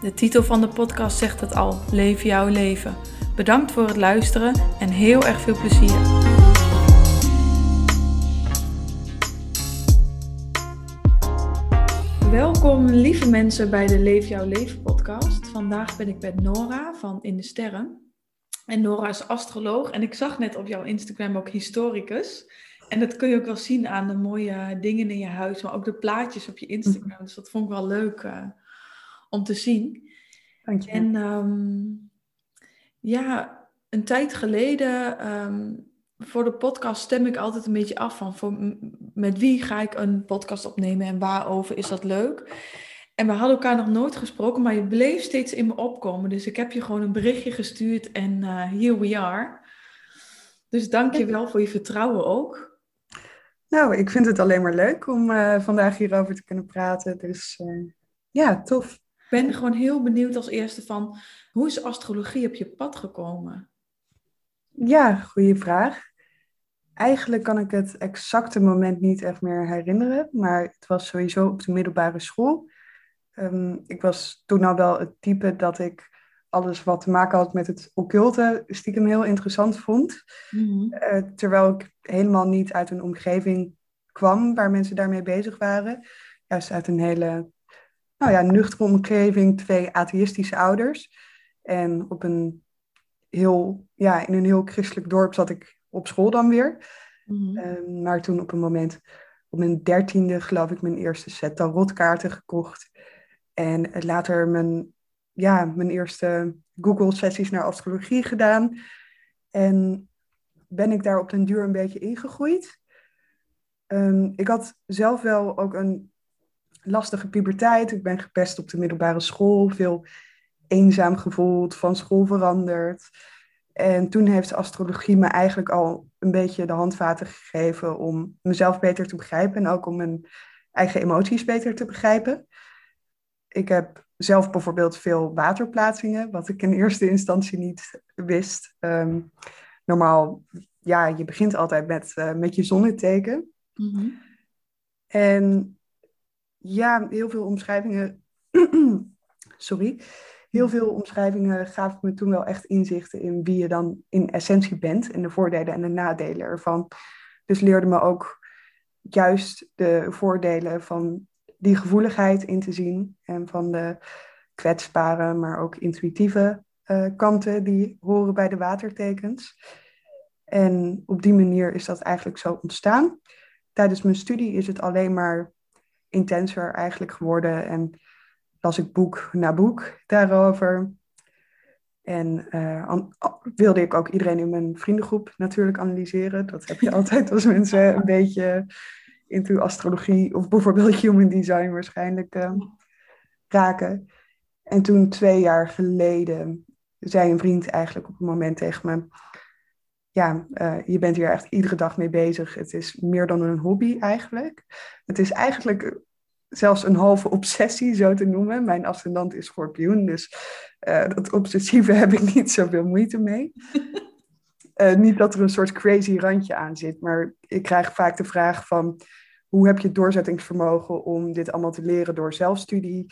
De titel van de podcast zegt het al: Leef jouw leven. Bedankt voor het luisteren en heel erg veel plezier. Welkom lieve mensen bij de Leef jouw leven podcast. Vandaag ben ik met Nora van In de Sterren. En Nora is astroloog en ik zag net op jouw Instagram ook historicus. En dat kun je ook wel zien aan de mooie dingen in je huis, maar ook de plaatjes op je Instagram. Dus dat vond ik wel leuk uh, om te zien. Dank je. En ehm, ja, een tijd geleden ehm, voor de podcast stem ik altijd een beetje af van voor, met wie ga ik een podcast opnemen en waarover is dat leuk. En we hadden elkaar nog nooit gesproken, maar je bleef steeds in me opkomen. Dus ik heb je gewoon een berichtje gestuurd en uh, here we are. Dus dank je wel voor je vertrouwen ook. Nou, ik vind het alleen maar leuk om uh, vandaag hierover te kunnen praten. Dus uh, ja, tof. Ik ben gewoon heel benieuwd als eerste van, hoe is astrologie op je pad gekomen? Ja, goede vraag. Eigenlijk kan ik het exacte moment niet echt meer herinneren, maar het was sowieso op de middelbare school. Um, ik was toen al wel het type dat ik alles wat te maken had met het occulte stiekem heel interessant vond. Mm-hmm. Uh, terwijl ik helemaal niet uit een omgeving kwam waar mensen daarmee bezig waren. Juist uit een hele nou ja, nuchtere omgeving, twee atheïstische ouders. En op een heel, ja, in een heel christelijk dorp zat ik op school dan weer. Mm-hmm. Uh, maar toen op een moment, op mijn dertiende geloof ik, mijn eerste set tarotkaarten gekocht. En later mijn, ja, mijn eerste Google-sessies naar astrologie gedaan. En ben ik daar op den duur een beetje ingegroeid. Um, ik had zelf wel ook een lastige puberteit. Ik ben gepest op de middelbare school, veel eenzaam gevoeld, van school veranderd. En toen heeft astrologie me eigenlijk al een beetje de handvaten gegeven om mezelf beter te begrijpen en ook om mijn eigen emoties beter te begrijpen. Ik heb zelf bijvoorbeeld veel waterplaatsingen, wat ik in eerste instantie niet wist. Um, normaal, ja, je begint altijd met, uh, met je zonneteken. Mm-hmm. En ja, heel veel omschrijvingen. sorry. Heel veel omschrijvingen gaven me toen wel echt inzichten in wie je dan in essentie bent en de voordelen en de nadelen ervan. Dus leerde me ook juist de voordelen van die gevoeligheid in te zien en van de kwetsbare, maar ook intuïtieve uh, kanten die horen bij de watertekens. En op die manier is dat eigenlijk zo ontstaan. Tijdens mijn studie is het alleen maar intenser eigenlijk geworden en las ik boek na boek daarover. En uh, wilde ik ook iedereen in mijn vriendengroep natuurlijk analyseren. Dat heb je altijd als mensen een beetje into astrologie of bijvoorbeeld human design waarschijnlijk uh, raken. En toen twee jaar geleden zei een vriend eigenlijk op een moment tegen me: Ja, uh, je bent hier echt iedere dag mee bezig. Het is meer dan een hobby eigenlijk. Het is eigenlijk zelfs een halve obsessie, zo te noemen. Mijn ascendant is schorpioen, dus uh, dat obsessieve heb ik niet zoveel moeite mee. Uh, niet dat er een soort crazy randje aan zit, maar ik krijg vaak de vraag van hoe heb je het doorzettingsvermogen om dit allemaal te leren door zelfstudie?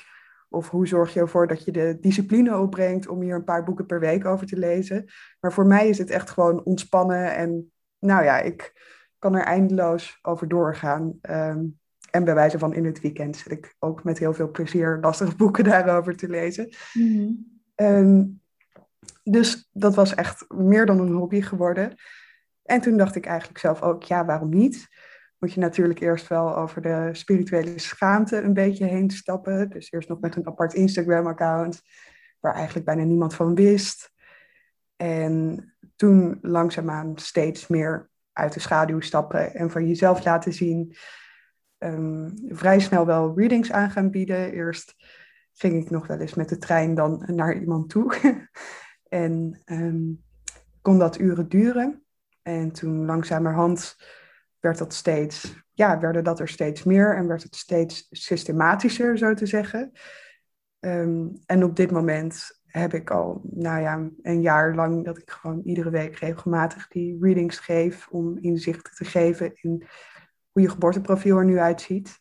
Of hoe zorg je ervoor dat je de discipline opbrengt om hier een paar boeken per week over te lezen? Maar voor mij is het echt gewoon ontspannen en nou ja, ik kan er eindeloos over doorgaan. Um, en bij wijze van in het weekend zit ik ook met heel veel plezier lastige boeken daarover te lezen. Mm-hmm. Um, dus dat was echt meer dan een hobby geworden. En toen dacht ik eigenlijk zelf ook, ja, waarom niet? Moet je natuurlijk eerst wel over de spirituele schaamte een beetje heen stappen. Dus eerst nog met een apart Instagram-account, waar eigenlijk bijna niemand van wist. En toen langzaamaan steeds meer uit de schaduw stappen en van jezelf laten zien. Um, vrij snel wel readings aan gaan bieden. Eerst ging ik nog wel eens met de trein dan naar iemand toe. En ehm, kon dat uren duren. En toen langzamerhand werd dat steeds, ja, werden dat er steeds meer en werd het steeds systematischer, zo te zeggen. Ehm, en op dit moment heb ik al, nou ja, een jaar lang dat ik gewoon iedere week regelmatig die readings geef om inzicht te geven in hoe je geboorteprofiel er nu uitziet.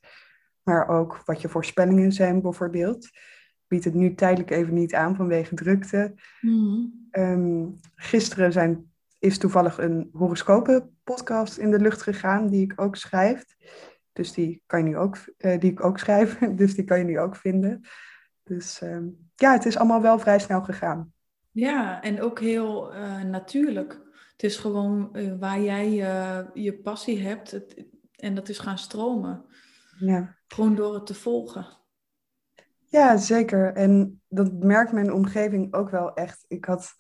Maar ook wat je voorspellingen zijn bijvoorbeeld. Ik bied het nu tijdelijk even niet aan vanwege drukte. Mm. gisteren zijn, is toevallig een horoscopen podcast in de lucht gegaan die ik ook schrijf. Dus die kan je nu ook, uh, die ik ook schrijf. Dus die kan je nu ook vinden. Dus ehm, ja, het is allemaal wel vrij snel gegaan. Ja, en ook heel uh, natuurlijk. Het is gewoon uh, waar jij je passie hebt het, en dat is gaan stromen. Ja. Gewoon door het te volgen. Ja, zeker. En dat merkt mijn omgeving ook wel echt. Ik had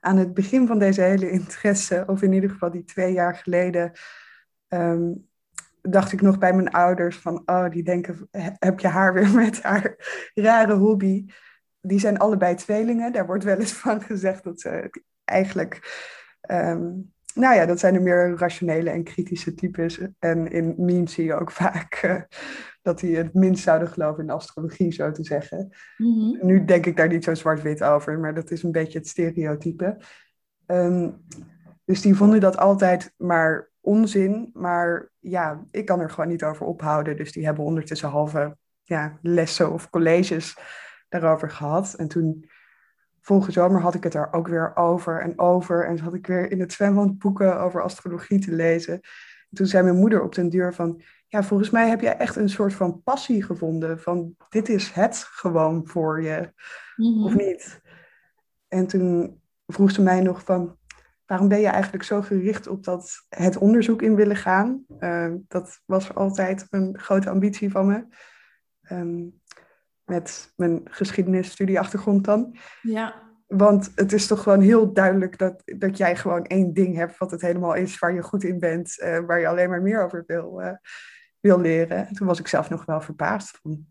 aan het begin van deze hele interesse, of in ieder geval die twee jaar geleden, ehm, dacht ik nog bij mijn ouders van, oh, die denken, heb je haar weer met haar rare hobby? Die zijn allebei tweelingen. Daar wordt wel eens van gezegd dat ze eigenlijk, ehm, nou ja, dat zijn de meer rationele en kritische types. En in memes zie je ook vaak uh, dat die het minst zouden geloven in astrologie, zo te zeggen. Mhm. Nu denk ik daar niet zo zwart-wit over, maar dat is een beetje het stereotype. Ehm, dus die vonden dat altijd maar onzin. Maar ja, ik kan er gewoon niet over ophouden. Dus die hebben ondertussen halve ja, lessen of colleges daarover gehad. En toen, vorige zomer, had ik het daar ook weer over en over. En had ik weer in het zwembad boeken over astrologie te lezen. En toen zei mijn moeder op den duur van... Ja, volgens mij heb jij echt een soort van passie gevonden. Van dit is het gewoon voor je, mhm. of niet? En toen vroeg ze mij nog van waarom ben je eigenlijk zo gericht op dat het onderzoek in willen gaan? Uh, dat was altijd een grote ambitie van me. Um, met mijn geschiedenisstudieachtergrond dan. Ja. Want het is toch gewoon heel duidelijk dat, dat jij gewoon één ding hebt wat het helemaal is waar je goed in bent, uh, waar je alleen maar meer over wil, uh, wil leren. En toen was ik zelf nog wel verbaasd van,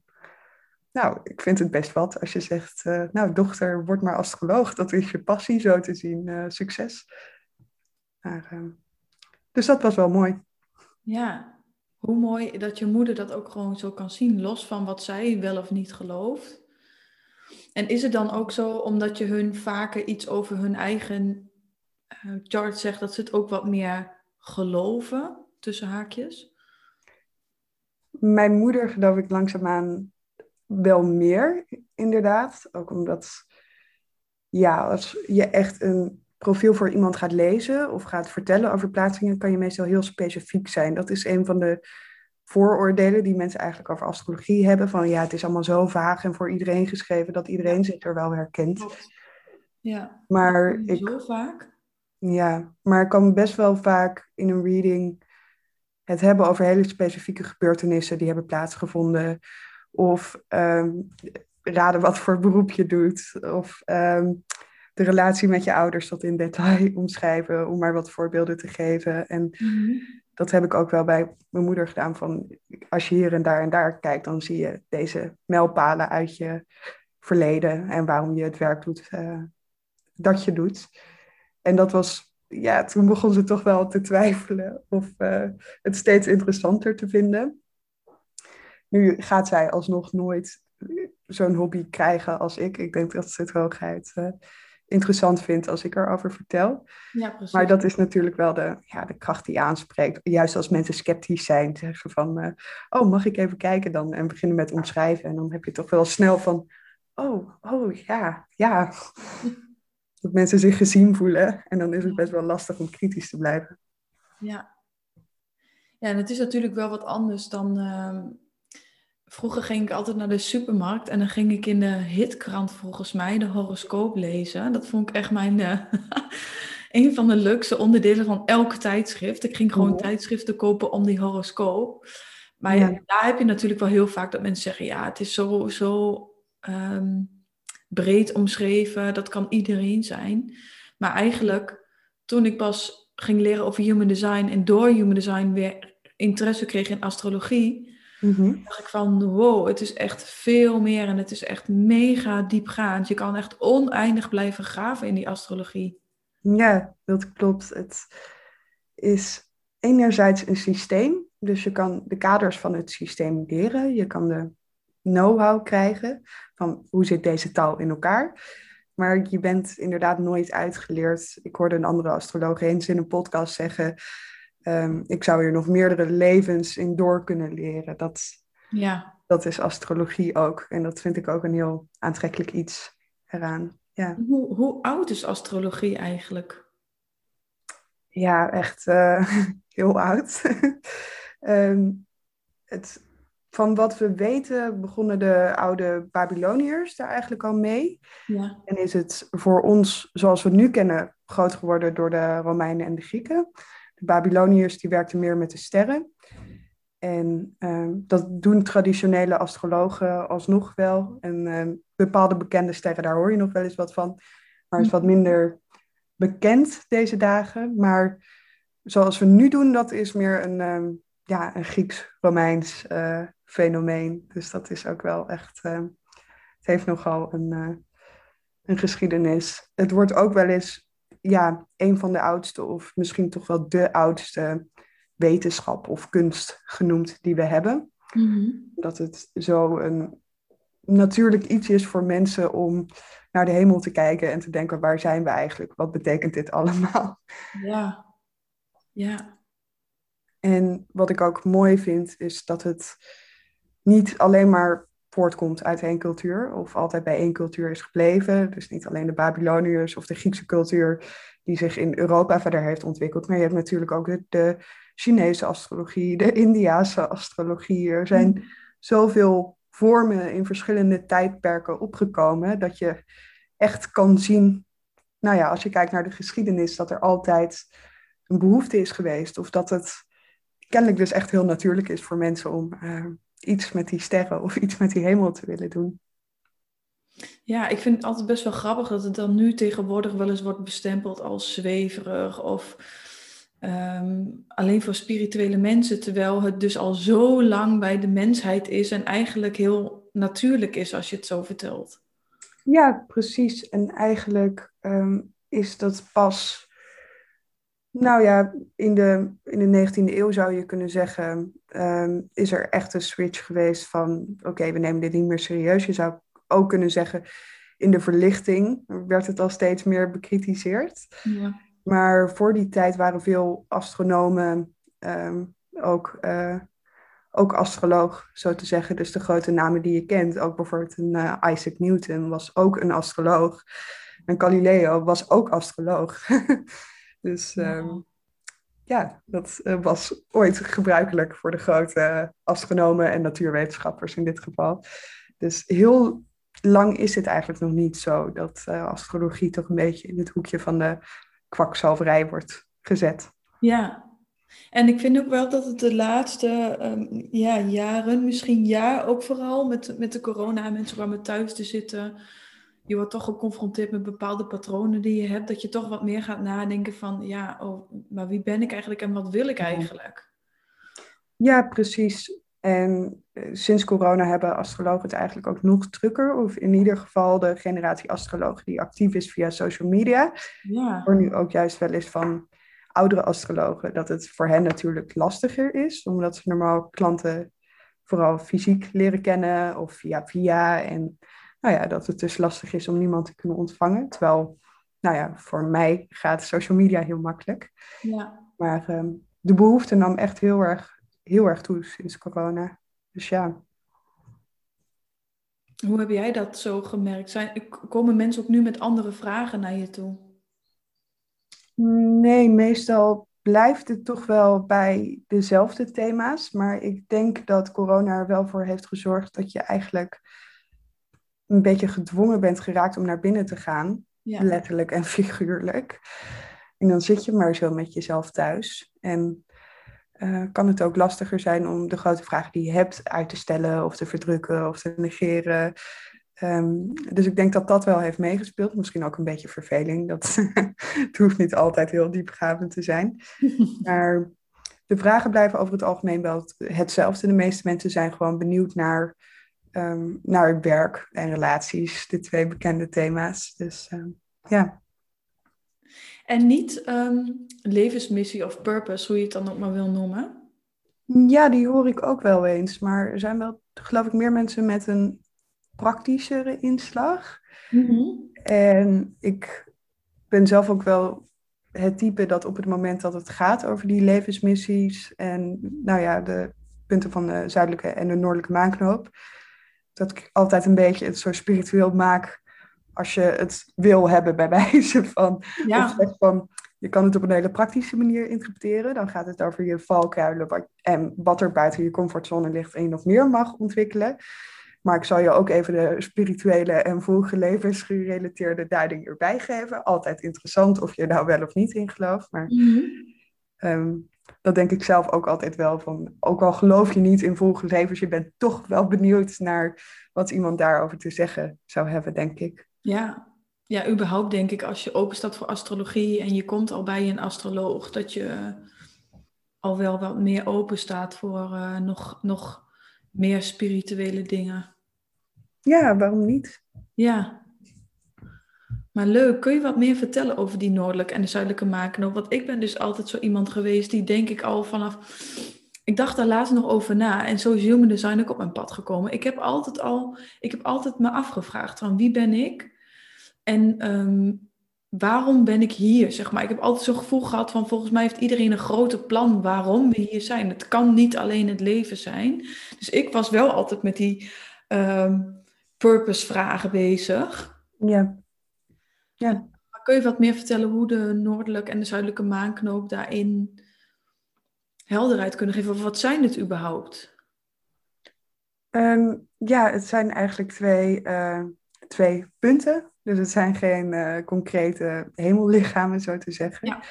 nou, ik vind het best wat als je zegt, uh, nou dochter, word maar astroloog. Dat is je passie zo te zien. Succes. Maar, dus dat was wel mooi. Ja, hoe mooi dat je moeder dat ook gewoon zo kan zien, los van wat zij wel of niet gelooft. En is het dan ook zo, omdat je hun vaker iets over hun eigen uh, chart zegt, dat ze het ook wat meer geloven, tussen haakjes? Mijn moeder geloof ik langzaamaan wel meer, inderdaad. Ook omdat, ja, als je echt een profiel voor iemand gaat lezen of gaat vertellen over plaatsingen, kan je meestal heel specifiek zijn. Dat is een van de vooroordelen die mensen eigenlijk over astrologie hebben. Van ja, het is allemaal zo vaag en voor iedereen geschreven dat iedereen zich er wel herkent. Ja, maar ik, zo vaak. Ja, maar ik kan best wel vaak in een reading het hebben over hele specifieke gebeurtenissen die hebben plaatsgevonden. Of ehm, raden wat voor beroep je doet. Of ehm, de relatie met je ouders tot in detail omschrijven, om maar wat voorbeelden te geven. En mhm. dat heb ik ook wel bij mijn moeder gedaan. Van als je hier en daar en daar kijkt, dan zie je deze mijlpalen uit je verleden en waarom je het werk doet uh, dat je doet. En dat was, ja, toen begon ze toch wel te twijfelen of uh, het steeds interessanter te vinden. Nu gaat zij alsnog nooit zo'n hobby krijgen als ik. Ik denk dat ze het hoogheid uh, interessant vindt als ik erover vertel. Ja, precies. Maar dat is natuurlijk wel de, ja, de kracht die aanspreekt. Juist als mensen sceptisch zijn, zeggen van, uh, oh, mag ik even kijken dan? En beginnen met omschrijven. En dan heb je toch wel snel van, oh, oh, ja, ja. Dat mensen zich gezien voelen. En dan is het best wel lastig om kritisch te blijven. Ja. Ja, en het is natuurlijk wel wat anders dan... Uh Vroeger ging ik altijd naar de supermarkt en dan ging ik in de hitkrant volgens mij de horoscoop lezen. Dat vond ik echt mijn, uh, een van de leukste onderdelen van elke tijdschrift. Ik ging gewoon tijdschriften kopen om die horoscoop. Maar ja. daar heb je natuurlijk wel heel vaak dat mensen zeggen, ja, het is zo, zo ehm, breed omschreven, dat kan iedereen zijn. Maar eigenlijk, toen ik pas ging leren over human design en door human design weer interesse kreeg in astrologie, Mm dacht ik van, wow, het is echt veel meer en het is echt mega diepgaand. Je kan echt oneindig blijven graven in die astrologie. Ja, dat klopt. Het is enerzijds een systeem, dus je kan de kaders van het systeem leren. Je kan de know-how krijgen van hoe zit deze taal in elkaar. Maar je bent inderdaad nooit uitgeleerd. Ik hoorde een andere astroloog eens in een podcast zeggen: um, Ik zou hier nog meerdere levens in door kunnen leren. Dat, ja. dat is astrologie ook. En dat vind ik ook een heel aantrekkelijk iets eraan. Ja. Hoe, hoe oud is astrologie eigenlijk? Ja, echt uh, heel oud. um, het van wat we weten begonnen de oude Babyloniërs daar eigenlijk al mee. Ja. En is het voor ons, zoals we het nu kennen, groot geworden door de Romeinen en de Grieken. De Babyloniërs die werkten meer met de sterren. En ehm, dat doen traditionele astrologen alsnog wel. En ehm, bepaalde bekende sterren, daar hoor je nog wel eens wat van. Maar is wat minder bekend deze dagen. Maar zoals we nu doen, dat is meer een, um, ja, een Grieks-Romeins fenomeen. Dus dat is ook wel echt, het heeft nogal een, een geschiedenis. Het wordt ook wel eens, ja, een van de oudste of misschien toch wel de oudste wetenschap of kunst genoemd die we hebben. Mm Dat het zo een natuurlijk iets is voor mensen om naar de hemel te kijken en te denken, waar zijn we eigenlijk? Wat betekent dit allemaal? Ja, ja. En wat ik ook mooi vind, is dat het niet alleen maar voortkomt uit één cultuur of altijd bij één cultuur is gebleven. Dus niet alleen de Babyloniërs of de Griekse cultuur die zich in Europa verder heeft ontwikkeld, maar je hebt natuurlijk ook de, de Chinese astrologie, de Indiase astrologie. Er zijn mm. zoveel vormen in verschillende tijdperken opgekomen dat je echt kan zien, nou ja, als je kijkt naar de geschiedenis, dat er altijd een behoefte is geweest of dat het kennelijk dus echt heel natuurlijk is voor mensen om uh, iets met die sterren of iets met die hemel te willen doen. Ja, ik vind het altijd best wel grappig dat het dan nu tegenwoordig wel eens wordt bestempeld als zweverig of ehm, alleen voor spirituele mensen, terwijl het dus al zo lang bij de mensheid is en eigenlijk heel natuurlijk is als je het zo vertelt. Ja, precies. En eigenlijk ehm, is dat pas nou ja, in de, in de 19e eeuw zou je kunnen zeggen, um, is er echt een switch geweest van, oké, we nemen dit niet meer serieus. Je zou ook kunnen zeggen, in de verlichting werd het al steeds meer bekritiseerd. Ja. Maar voor die tijd waren veel astronomen um, ook, uh, ook astroloog, zo te zeggen. Dus de grote namen die je kent, ook bijvoorbeeld een, uh, Isaac Newton was ook een astroloog. En Galileo was ook astroloog. Dus um, ja, dat uh, was ooit gebruikelijk voor de grote astronomen en natuurwetenschappers in dit geval. Dus heel lang is het eigenlijk nog niet zo dat uh, astrologie toch een beetje in het hoekje van de kwakzalverij wordt gezet. Ja, en ik vind ook wel dat het de laatste um, ja, jaren, misschien jaar ook vooral met, met de corona, mensen kwamen thuis te zitten je wordt toch geconfronteerd met bepaalde patronen die je hebt, dat je toch wat meer gaat nadenken van, ja, oh, maar wie ben ik eigenlijk en wat wil ik eigenlijk? Ja, precies. En eh, sinds corona hebben astrologen het eigenlijk ook nog drukker. Of in ieder geval de generatie astrologen die actief is via social media. Ja. Ik hoor nu ook juist wel eens van oudere astrologen dat het voor hen natuurlijk lastiger is. Omdat ze normaal klanten vooral fysiek leren kennen of via via. En nou ja, dat het dus lastig is om niemand te kunnen ontvangen. Terwijl, nou ja, voor mij gaat social media heel makkelijk. Ja. Maar ehm, de behoefte nam echt heel erg, heel erg toe sinds corona. Dus ja. Hoe heb jij dat zo gemerkt? Zijn, komen mensen ook nu met andere vragen naar je toe? Nee, meestal blijft het toch wel bij dezelfde thema's. Maar ik denk dat corona er wel voor heeft gezorgd dat je eigenlijk een beetje gedwongen bent geraakt om naar binnen te gaan. Letterlijk en figuurlijk. En dan zit je maar zo met jezelf thuis. En uh, kan het ook lastiger zijn om de grote vragen die je hebt uit te stellen of te verdrukken of te negeren. Um, dus ik denk dat dat wel heeft meegespeeld. Misschien ook een beetje verveling. Dat het hoeft niet altijd heel diepgravend te zijn. Maar de vragen blijven over het algemeen wel hetzelfde. De meeste mensen zijn gewoon benieuwd naar, ehm, naar werk en relaties, de twee bekende thema's. Dus ehm, ja. En niet ehm, levensmissie of purpose, hoe je het dan ook maar wil noemen? Ja, die hoor ik ook wel eens. Maar er zijn wel, geloof ik, meer mensen met een praktischere inslag. Mhm. En ik ben zelf ook wel het type dat op het moment dat het gaat over die levensmissies en nou ja, de punten van de zuidelijke en de noordelijke maanknoop, dat ik altijd een beetje het zo spiritueel maak als je het wil hebben bij wijze van, ja. of van je kan het op een hele praktische manier interpreteren. Dan gaat het over je valkuilen en wat er buiten je comfortzone ligt en je nog meer mag ontwikkelen. Maar ik zal je ook even de spirituele en vroege levensgerelateerde duiding erbij geven. Altijd interessant of je nou wel of niet in gelooft. Maar mm dat denk ik zelf ook altijd wel van. Ook al geloof je niet in vroege levens, je bent toch wel benieuwd naar wat iemand daarover te zeggen zou hebben, denk ik. Ja, ja überhaupt denk ik als je open staat voor astrologie en je komt al bij een astroloog, dat je al wel wat meer open staat voor uh, nog, nog meer spirituele dingen. Ja, waarom niet? Ja. Maar leuk, kun je wat meer vertellen over die noordelijke en de zuidelijke maakknoop? Want ik ben dus altijd zo iemand geweest die denk ik al vanaf... Ik dacht daar laatst nog over na en zo is human design ook op mijn pad gekomen. Ik heb altijd al, ik heb altijd me afgevraagd van wie ben ik? En ehm, waarom ben ik hier? Zeg maar. Ik heb altijd zo'n gevoel gehad van volgens mij heeft iedereen een grote plan waarom we hier zijn. Het kan niet alleen het leven zijn. Dus ik was wel altijd met die um, purpose vragen bezig. Ja. Ja. Maar kun je wat meer vertellen hoe de noordelijke en de zuidelijke maanknoop daarin helderheid kunnen geven? wat zijn het überhaupt? Ehm, ja, het zijn eigenlijk twee, uh, twee punten dus het zijn geen uh, concrete hemellichamen, zo te zeggen. Ja.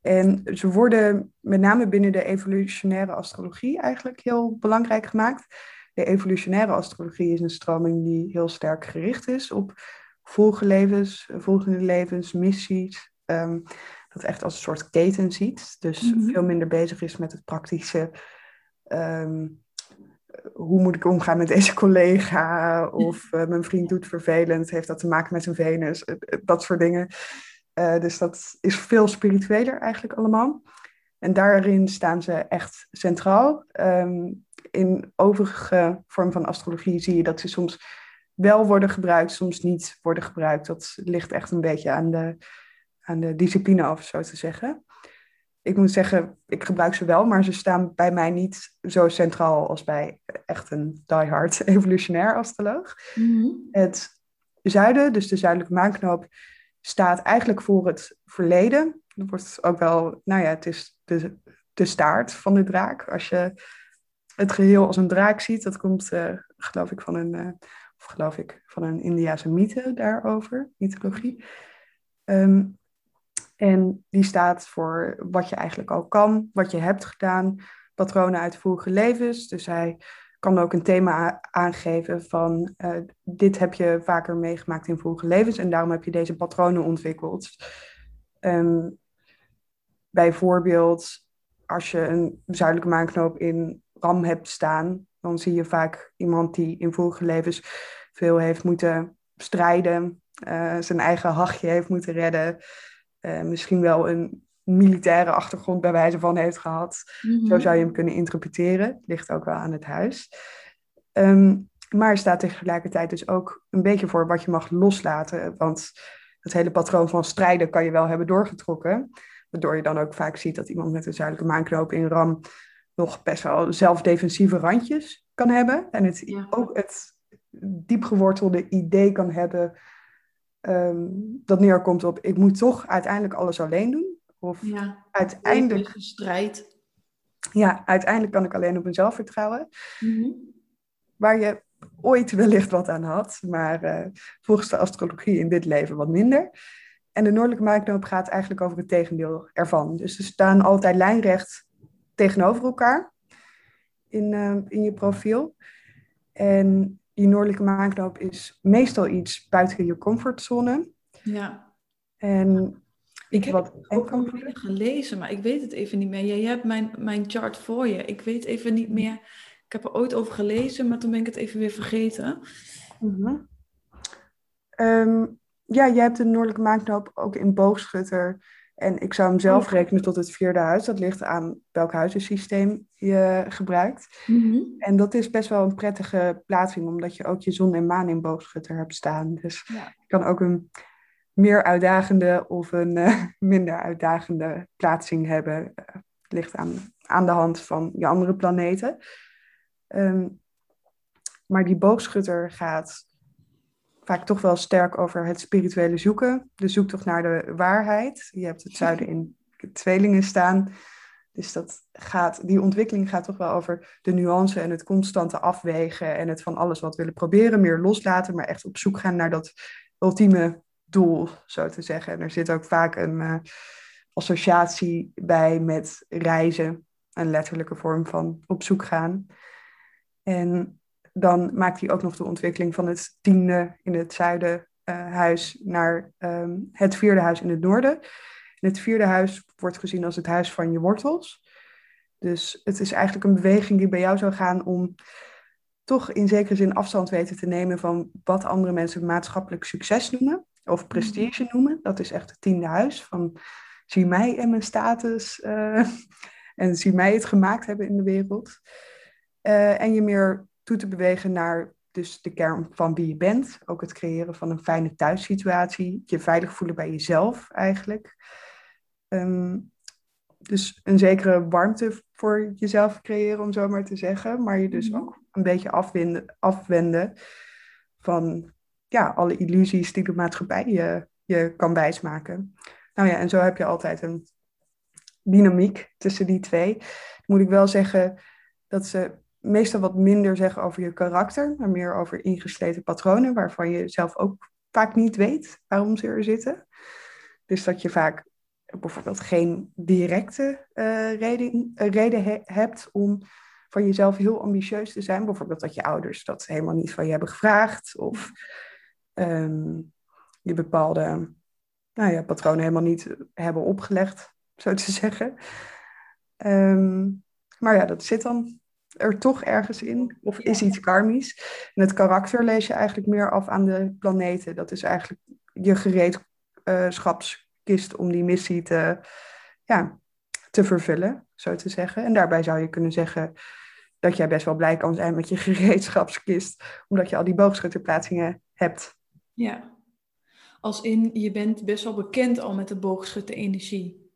En ze worden met name binnen de evolutionaire astrologie eigenlijk heel belangrijk gemaakt. De evolutionaire astrologie is een stroming die heel sterk gericht is op volgende levens, volgende levens, missies. Um, dat echt als een soort keten ziet. Dus mhm. veel minder bezig is met het praktische. Ehm, hoe moet ik omgaan met deze collega? Of uh, mijn vriend doet vervelend, heeft dat te maken met zijn Venus? Eh, eh, dat soort dingen. Uh, dus dat is veel spiritueler eigenlijk allemaal. En daarin staan ze echt centraal. Um, in overige vorm van astrologie zie je dat ze soms wel worden gebruikt, soms niet worden gebruikt. Dat ligt echt een beetje aan de, aan de discipline af, zo te zeggen ik moet zeggen, ik gebruik ze wel, maar ze staan bij mij niet zo centraal als bij echt een diehard evolutionair astroloog. Mhm. Het zuiden, dus de zuidelijke maanknoop, staat eigenlijk voor het verleden. Dat wordt ook wel, nou ja, het is de, de staart van de draak. Als je het geheel als een draak ziet, dat komt, uh, geloof ik, van een, uh, of geloof ik, van een Indiase mythe daarover, mythologie. Um, en die staat voor wat je eigenlijk al kan, wat je hebt gedaan, patronen uit vorige levens. Dus hij kan ook een thema aangeven van uh, dit heb je vaker meegemaakt in vorige levens en daarom heb je deze patronen ontwikkeld. Um, bijvoorbeeld, als je een zuidelijke maanknoop in Ram hebt staan, dan zie je vaak iemand die in vorige levens veel heeft moeten strijden, uh, zijn eigen hachje heeft moeten redden. Uh, misschien wel een militaire achtergrond bij wijze van heeft gehad. Mhm. Zo zou je hem kunnen interpreteren. Ligt ook wel aan het huis. Um, maar staat tegelijkertijd dus ook een beetje voor wat je mag loslaten. Want het hele patroon van strijden kan je wel hebben doorgetrokken. Waardoor je dan ook vaak ziet dat iemand met een zuidelijke maanknoop in RAM nog best wel zelfdefensieve randjes kan hebben. En het, ook het diepgewortelde idee kan hebben Ehm, dat neerkomt op ik moet toch uiteindelijk alles alleen doen. Of ja, uiteindelijk. strijd. Ja, uiteindelijk kan ik alleen op mezelf vertrouwen. Mhm. Waar je ooit wellicht wat aan had, maar uh, volgens de astrologie in dit leven wat minder. En de noordelijke maakknoop gaat eigenlijk over het tegendeel ervan. Dus ze staan altijd lijnrecht tegenover elkaar in, uh, in je profiel. En die noordelijke maanknoop is meestal iets buiten je comfortzone. Ja. En Ik heb het ook al gelezen, maar ik weet het even niet meer. Jij hebt mijn, mijn chart voor je. Ik weet even niet meer. Ik heb er ooit over gelezen, maar toen ben ik het even weer vergeten. Mhm. Ehm, ja, jij hebt de noordelijke maanknoop ook in boogschutter. En ik zou hem zelf oh. rekenen tot het vierde huis. Dat ligt aan welk huizensysteem je gebruikt. Mhm. En dat is best wel een prettige plaatsing, omdat je ook je zon en maan in boogschutter hebt staan. Dus ja. je kan ook een meer uitdagende of een uh, minder uitdagende plaatsing hebben. Uh, ligt aan, aan de hand van je andere planeten. Ehm, maar die boogschutter gaat vaak toch wel sterk over het spirituele zoeken. De zoektocht naar de waarheid. Je hebt het zuiden in tweelingen staan. Dus dat gaat, die ontwikkeling gaat toch wel over de nuance en het constante afwegen en het van alles wat willen proberen, meer loslaten, maar echt op zoek gaan naar dat ultieme doel, zo te zeggen. En er zit ook vaak een uh, associatie bij met reizen, een letterlijke vorm van op zoek gaan. En dan maakt hij ook nog de ontwikkeling van het tiende in het zuiden uh, huis naar um, het vierde huis in het noorden. En het vierde huis wordt gezien als het huis van je wortels. Dus het is eigenlijk een beweging die bij jou zou gaan om toch in zekere zin afstand weten te nemen van wat andere mensen maatschappelijk succes noemen of prestige noemen. Dat is echt het tiende huis van zie mij en mijn status uh, en zie mij het gemaakt hebben in de wereld. Uh, en je meer toe te bewegen naar dus de kern van wie je bent. Ook het creëren van een fijne thuissituatie. Je veilig voelen bij jezelf eigenlijk. Um, dus een zekere warmte voor jezelf creëren, om zo maar te zeggen. Maar je dus mhm. ook een beetje afwenden, afwenden van ja, alle illusies die de maatschappij je, je kan wijsmaken. Nou ja, en zo heb je altijd een dynamiek tussen die twee. Moet ik wel zeggen dat ze meestal wat minder zeggen over je karakter, maar meer over ingesleten patronen, waarvan je zelf ook vaak niet weet waarom ze er zitten. Dus dat je vaak bijvoorbeeld geen directe uh, reden, uh, reden hebt om van jezelf heel ambitieus te zijn. Bijvoorbeeld dat je ouders dat helemaal niet van je hebben gevraagd. Of um, je bepaalde nou ja, patronen helemaal niet hebben opgelegd, zo te zeggen. Um, maar ja, dat zit dan er toch ergens in? Of is iets karmisch? En het karakter lees je eigenlijk meer af aan de planeten. Dat is eigenlijk je gereedschapskist om die missie te, ja, te vervullen, zo te zeggen. En daarbij zou je kunnen zeggen dat jij best wel blij kan zijn met je gereedschapskist, omdat je al die boogschutterplaatsingen hebt. Ja, als in je bent best wel bekend al met de boogschutter-energie.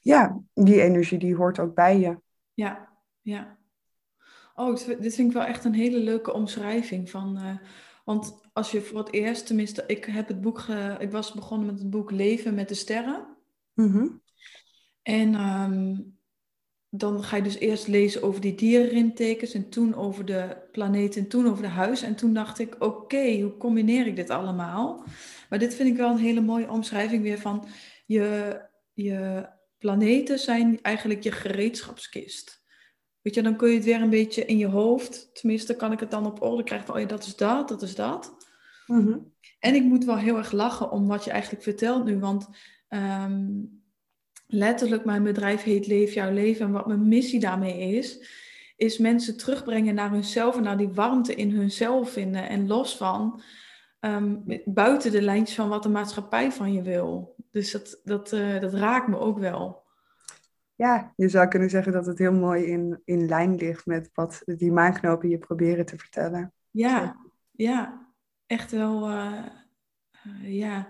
Ja, die energie die hoort ook bij je. Ja, ja. Oh, dit vind ik wel echt een hele leuke omschrijving van. Uh, want als je voor het eerst, tenminste, ik heb het boek, ge, ik was begonnen met het boek Leven met de Sterren. Mm En um, dan ga je dus eerst lezen over die dierenrimtekens en toen over de planeet en toen over de huis. En toen dacht ik, oké, hoe combineer ik dit allemaal? Maar dit vind ik wel een hele mooie omschrijving weer van je, je planeten zijn eigenlijk je gereedschapskist. Weet je, dan kun je het weer een beetje in je hoofd, tenminste kan ik het dan op orde krijgen van, oh ja, dat is dat, dat is dat. Mhm. En ik moet wel heel erg lachen om wat je eigenlijk vertelt nu, want ehm, letterlijk mijn bedrijf heet Leef jouw leven en wat mijn missie daarmee is, is mensen terugbrengen naar hunzelf en naar die warmte in hunzelf vinden en los van ehm, buiten de lijntjes van wat de maatschappij van je wil. Dus dat, dat, uh, dat raakt me ook wel ja, je zou kunnen zeggen dat het heel mooi in, in lijn ligt met wat die maanknopen je proberen te vertellen. Ja, ja, echt wel. Uh, uh, ja.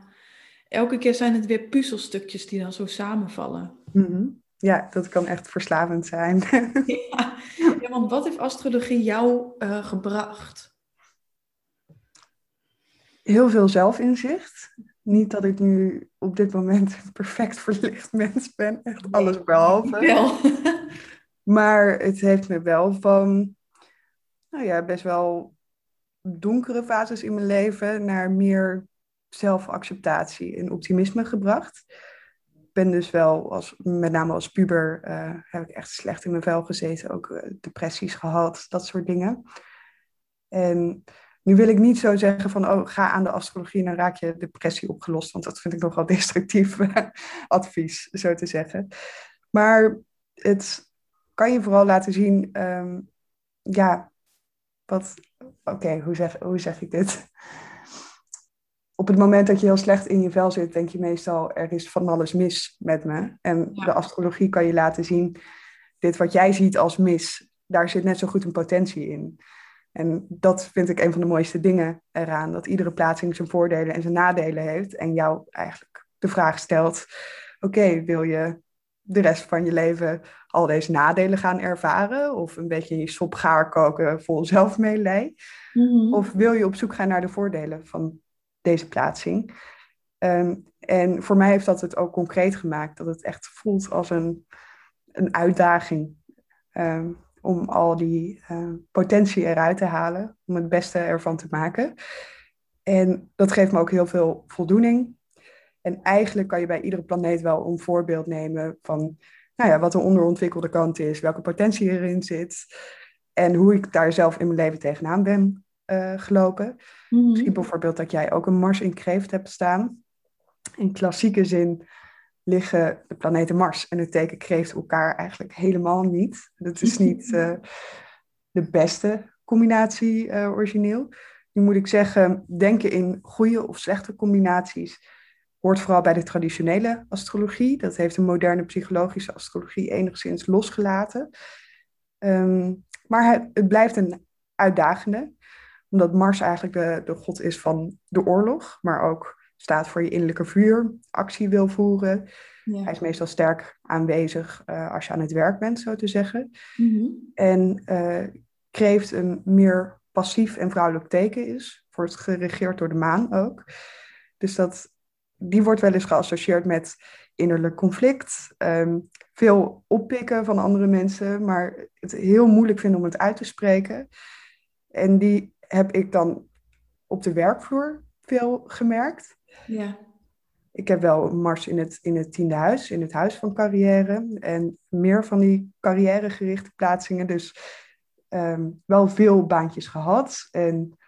Elke keer zijn het weer puzzelstukjes die dan zo samenvallen. Mm Ja, dat kan echt verslavend zijn. ja. ja, want wat heeft astrologie jou uh, gebracht? Heel veel zelfinzicht niet dat ik nu op dit moment een perfect verlicht mens ben. Echt alles behalve. Wel. maar het heeft me wel van, nou ja, best wel donkere fases in mijn leven naar meer zelfacceptatie en optimisme gebracht. Ik ben dus wel, als, met name als puber, uh, heb ik echt slecht in mijn vel gezeten. Ook uh, depressies gehad, dat soort dingen. En Nu wil ik niet zo zeggen van, oh, ga aan de astrologie en dan raak je depressie opgelost, want dat vind ik nogal destructief advies, zo te zeggen. Maar het kan je vooral laten zien, ehm, ja, wat, oké, hoe, zeg, hoe zeg ik dit? Op het moment dat je heel slecht in je vel zit, denk je meestal, er is van alles mis met me. En de astrologie kan je laten zien, dit wat jij ziet als mis, daar zit net zo goed een potentie in. En dat vind ik een van de mooiste dingen eraan. Dat iedere plaatsing zijn voordelen en zijn nadelen heeft. En jou eigenlijk de vraag stelt: oké, wil je de rest van je leven al deze nadelen gaan ervaren? Of een beetje in je sop gaar koken vol zelfmeelij? Mm Of wil je op zoek gaan naar de voordelen van deze plaatsing? Ehm, en voor mij heeft dat het ook concreet gemaakt. Dat het echt voelt als een, een uitdaging. Um, om al die uh, potentie eruit te halen, om het beste ervan te maken. En dat geeft me ook heel veel voldoening. En eigenlijk kan je bij iedere planeet wel een voorbeeld nemen van nou ja, wat de onderontwikkelde kant is, welke potentie erin zit en hoe ik daar zelf in mijn leven tegenaan ben uh, gelopen. Mm Misschien bijvoorbeeld dat jij ook een Mars in kreeft hebt staan. In klassieke zin liggen de planeten Mars en het teken kreeft elkaar eigenlijk helemaal niet. Dat is niet uh, de beste combinatie uh, origineel. Nu moet ik zeggen, denken in goede of slechte combinaties hoort vooral bij de traditionele astrologie. Dat heeft de moderne psychologische astrologie enigszins losgelaten. Um, maar het, het, blijft een uitdagende, omdat Mars eigenlijk de, de god is van de oorlog, maar ook staat voor je innerlijke vuur, actie wil voeren. Ja. Hij is meestal sterk aanwezig uh, als je aan het werk bent, zo te zeggen. Mm-hmm. En uh, kreeft een meer passief en vrouwelijk teken is, wordt geregeerd door de maan ook. Dus dat, die wordt wel eens geassocieerd met innerlijk conflict, um, veel oppikken van andere mensen, maar het heel moeilijk vinden om het uit te spreken. En die heb ik dan op de werkvloer veel gemerkt. Ja. Ik heb wel Mars in het, in het tiende huis, in het huis van carrière. En meer van die carrièregerichte plaatsingen. Dus ehm, wel veel baantjes gehad. En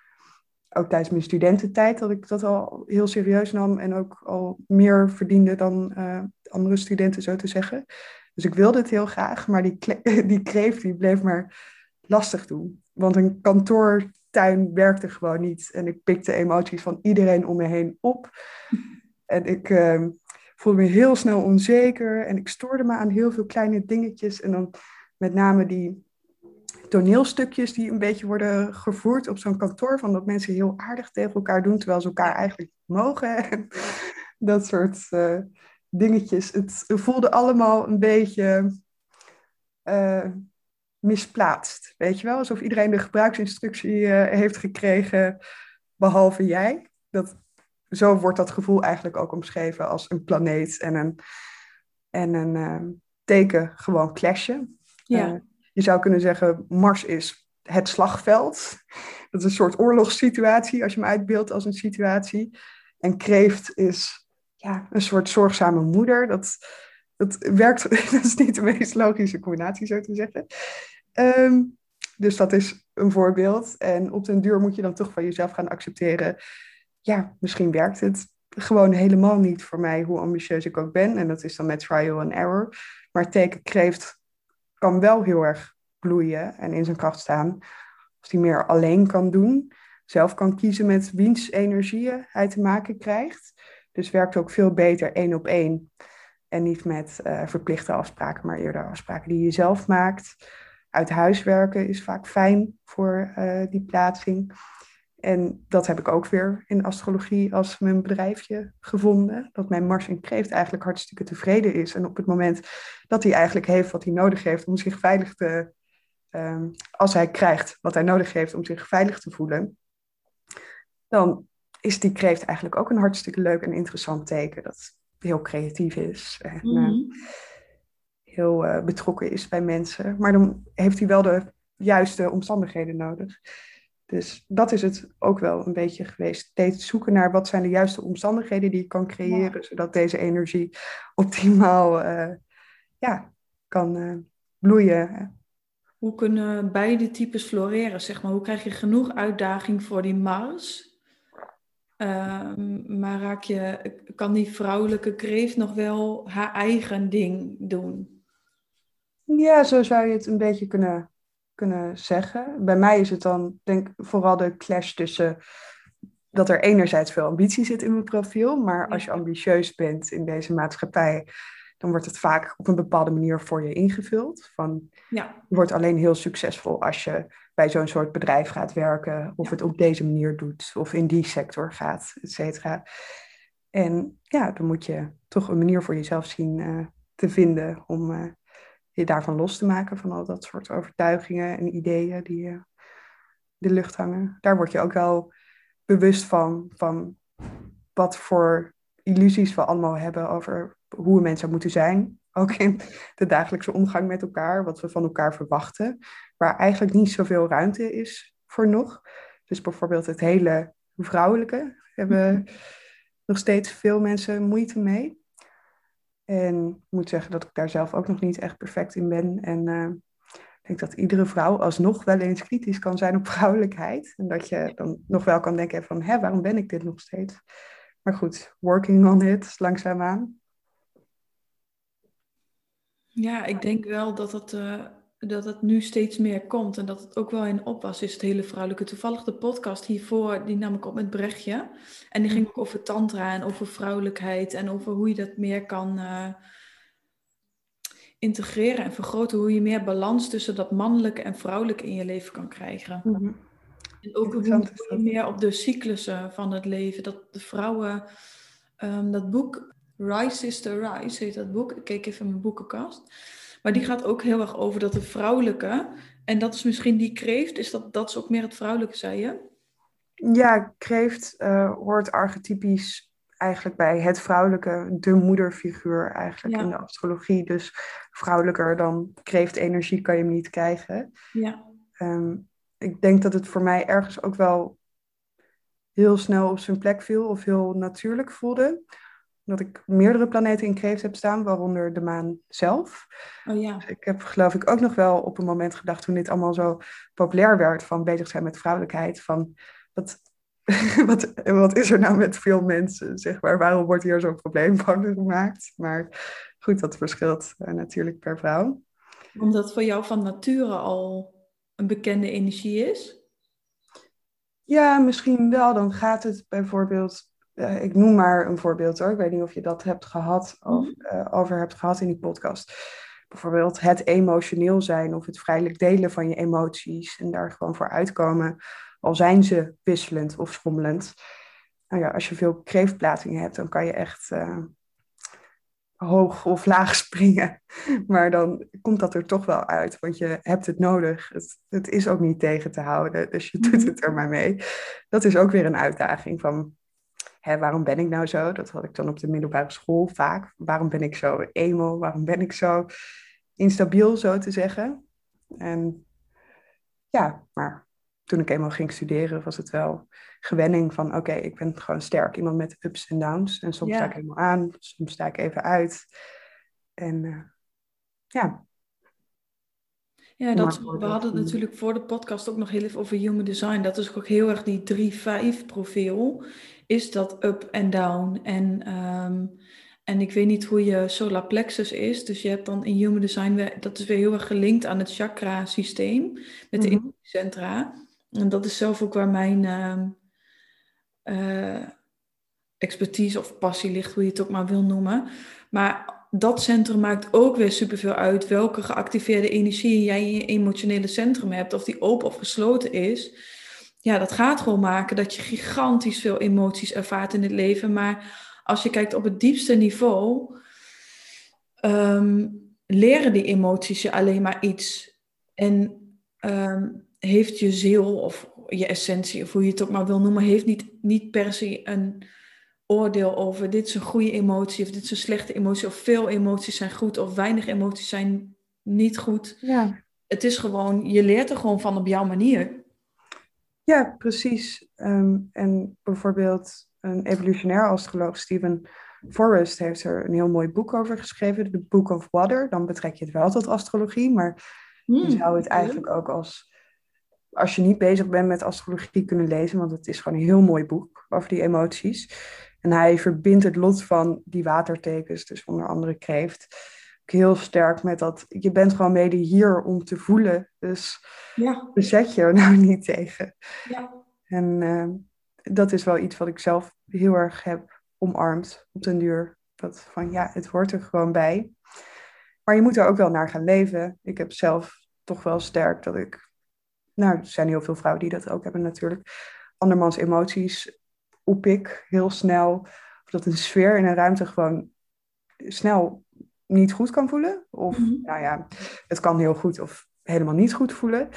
ook tijdens mijn studententijd dat ik dat al heel serieus nam. En ook al meer verdiende dan uh, andere studenten, zo te zeggen. Dus ik wilde het heel graag. Maar die, die kreeft die bleef maar lastig doen. Want een kantoor tuin werkte gewoon niet. En ik pikte emoties van iedereen om me heen op. En ik uh, voelde me heel snel onzeker. En ik stoorde me aan heel veel kleine dingetjes. En dan met name die toneelstukjes die een beetje worden gevoerd op zo'n kantoor. Van dat mensen heel aardig tegen elkaar doen, terwijl ze elkaar eigenlijk mogen. En dat soort uh, dingetjes. Het voelde allemaal een beetje... Uh, misplaatst. Weet je wel, alsof iedereen de gebruiksinstructie uh, heeft gekregen, behalve jij. Dat, zo wordt dat gevoel eigenlijk ook omschreven als een planeet en een, en een uh, teken gewoon clashen. Ja. Uh, je zou kunnen zeggen, Mars is het slagveld. Dat is een soort oorlogssituatie, als je hem uitbeeldt als een situatie. En kreeft is ja, een soort zorgzame moeder. Dat, dat werkt, is niet de meest logische combinatie, zo te zeggen. Ehm, dus dat is een voorbeeld. En op den duur moet je dan toch van jezelf gaan accepteren. Ja, misschien werkt het gewoon helemaal niet voor mij, hoe ambitieus ik ook ben. En dat is dan met trial and error. Maar teken kreeft kan wel heel erg bloeien en in zijn kracht staan. Als hij meer alleen kan doen. Zelf kan kiezen met wiens energieën hij te maken krijgt. Dus werkt ook veel beter één op één. En niet met uh, verplichte afspraken, maar eerder afspraken die je zelf maakt uit huis werken is vaak fijn voor uh, die plaatsing. En dat heb ik ook weer in astrologie als mijn bedrijfje gevonden. Dat mijn Mars in Kreeft eigenlijk hartstikke tevreden is. En op het moment dat hij eigenlijk heeft wat hij nodig heeft om zich veilig te... Um, als hij krijgt wat hij nodig heeft om zich veilig te voelen, dan is die kreeft eigenlijk ook een hartstikke leuk en interessant teken. Dat heel creatief is. En, mm heel uh, betrokken is bij mensen. Maar dan heeft hij wel de juiste omstandigheden nodig. Dus dat is het ook wel een beetje geweest. Steeds zoeken naar wat zijn de juiste omstandigheden die ik kan creëren, zodat deze energie optimaal uh, ja, kan bloeien hoe kunnen beide types floreren? Zeg maar? Hoe krijg je genoeg uitdaging voor die Mars? Ehm, maar raak je, kan die vrouwelijke kreeft nog wel haar eigen ding doen? Ja, zo zou je het een beetje kunnen, kunnen zeggen. Bij mij is het dan denk vooral de clash tussen dat er enerzijds veel ambitie zit in mijn profiel, maar als je ambitieus bent in deze maatschappij, dan wordt het vaak op een bepaalde manier voor je ingevuld. Van, ja. Je wordt alleen heel succesvol als je bij zo'n soort bedrijf gaat werken, of het op deze manier doet, of in die sector gaat, et cetera. En ja, dan moet je toch een manier voor jezelf zien uh, te vinden om uh, je daarvan los te maken, van al dat soort overtuigingen en ideeën die uh, de lucht hangen. Daar word je ook wel bewust van, van wat voor illusies we allemaal hebben over hoe een mens zou moeten zijn. Ook in de dagelijkse omgang met elkaar, wat we van elkaar verwachten, waar eigenlijk niet zoveel ruimte is voor nog. Dus bijvoorbeeld het hele vrouwelijke hebben mhm. nog steeds veel mensen moeite mee. En ik moet zeggen dat ik daar zelf ook nog niet echt perfect in ben. En uh, ik denk dat iedere vrouw alsnog wel eens kritisch kan zijn op vrouwelijkheid. En dat je dan nog wel kan denken van, hè, waarom ben ik dit nog steeds? Maar goed, working on it, langzaamaan. Ja, ik denk wel dat het, uh, dat het nu steeds meer komt en dat het ook wel in opwas is, het hele vrouwelijke. Toevallig de podcast hiervoor, die nam ik op met Brechtje. En die ging ook over tantra en over vrouwelijkheid en over hoe je dat meer kan uh, integreren en vergroten. Hoe je meer balans tussen dat mannelijke en vrouwelijke in je leven kan krijgen. Mm En ook hoe je meer op de cyclussen van het leven, dat de vrouwen, um, dat boek Rise Sister Rise heet dat boek. Ik keek even in mijn boekenkast. Maar die gaat ook heel erg over dat de vrouwelijke, en dat is misschien die kreeft, is dat, dat is ook meer het vrouwelijke, zei je? Ja, kreeft uh, hoort archetypisch eigenlijk bij het vrouwelijke, de moederfiguur eigenlijk in de astrologie. Dus vrouwelijker dan kreeftenergie kan je hem niet krijgen. Ja. Ehm, ik denk dat het voor mij ergens ook wel heel snel op zijn plek viel of heel natuurlijk voelde dat ik meerdere planeten in kreeft heb staan, waaronder de maan zelf. Oh ja. Dus ik heb geloof ik ook nog wel op een moment gedacht toen dit allemaal zo populair werd van bezig zijn met vrouwelijkheid, van wat, wat, wat is er nou met veel mensen, zeg maar, waarom wordt hier zo'n probleem van gemaakt? Maar goed, dat verschilt uh, natuurlijk per vrouw. Omdat voor jou van nature al een bekende energie is? Ja, misschien wel. Dan gaat het bijvoorbeeld uh, ik noem maar een voorbeeld hoor. Ik weet niet of je dat hebt gehad of uh, over hebt gehad in die podcast. Bijvoorbeeld het emotioneel zijn of het vrijelijk delen van je emoties en daar gewoon voor uitkomen, al zijn ze wisselend of schommelend. Nou ja, als je veel kreeftplaatsingen hebt, dan kan je echt uh, hoog of laag springen. Maar dan komt dat er toch wel uit, want je hebt het nodig. Het, het is ook niet tegen te houden, dus je doet het er maar mee. Dat is ook weer een uitdaging van hè, waarom ben ik nou zo? Dat had ik dan op de middelbare school vaak. Waarom ben ik zo emo? Waarom ben ik zo instabiel, zo te zeggen? En ja, maar toen ik eenmaal ging studeren, was het wel gewenning van: oké, ik ben gewoon sterk iemand met ups en downs. En soms sta ik helemaal aan, soms sta ik even uit. En uh, ja, ja, dat, we hadden het natuurlijk voor de podcast ook nog heel even over human design. Dat is ook heel erg die 3-5 profiel. Is dat up en down? En, um, en ik weet niet hoe je solar plexus is. Dus je hebt dan in human design, dat is weer heel erg gelinkt aan het chakra systeem. Met de mm centra. En dat is zelf ook waar mijn uh, expertise of passie ligt, hoe je het ook maar wil noemen. Maar dat centrum maakt ook weer superveel uit welke geactiveerde energie jij in je emotionele centrum hebt, of die open of gesloten is. Ja, dat gaat gewoon maken dat je gigantisch veel emoties ervaart in het leven. Maar als je kijkt op het diepste niveau, um, leren die emoties je alleen maar iets. En ehm, heeft je ziel of je essentie, of hoe je het ook maar wil noemen, heeft niet, niet per se een oordeel over dit is een goede emotie of dit is een slechte emotie of veel emoties zijn goed of weinig emoties zijn niet goed. Ja. Het is gewoon, je leert er gewoon van op jouw manier. Ja, precies. Ehm, en bijvoorbeeld een evolutionair astroloog, Stephen Forrest, heeft er een heel mooi boek over geschreven, The Book of Water. Dan betrek je het wel tot astrologie, maar je zou het eigenlijk ook als, als je niet bezig bent met astrologie kunnen lezen, want het is gewoon een heel mooi boek over die emoties. En hij verbindt het lot van die watertekens, dus onder andere kreeft, heel sterk met dat je bent gewoon mede hier om te voelen. Dus ja. bezet je er nou niet tegen. Ja. En uh, dat is wel iets wat ik zelf heel erg heb omarmd op den duur. Dat van ja, het hoort er gewoon bij. Maar je moet er ook wel naar gaan leven. Ik heb zelf toch wel sterk dat ik. Nou, er zijn heel veel vrouwen die dat ook hebben natuurlijk. Andermans emoties oppik heel snel. Of dat een sfeer in een ruimte gewoon snel niet goed kan voelen. Of mhm. nou ja, het kan heel goed of helemaal niet goed voelen.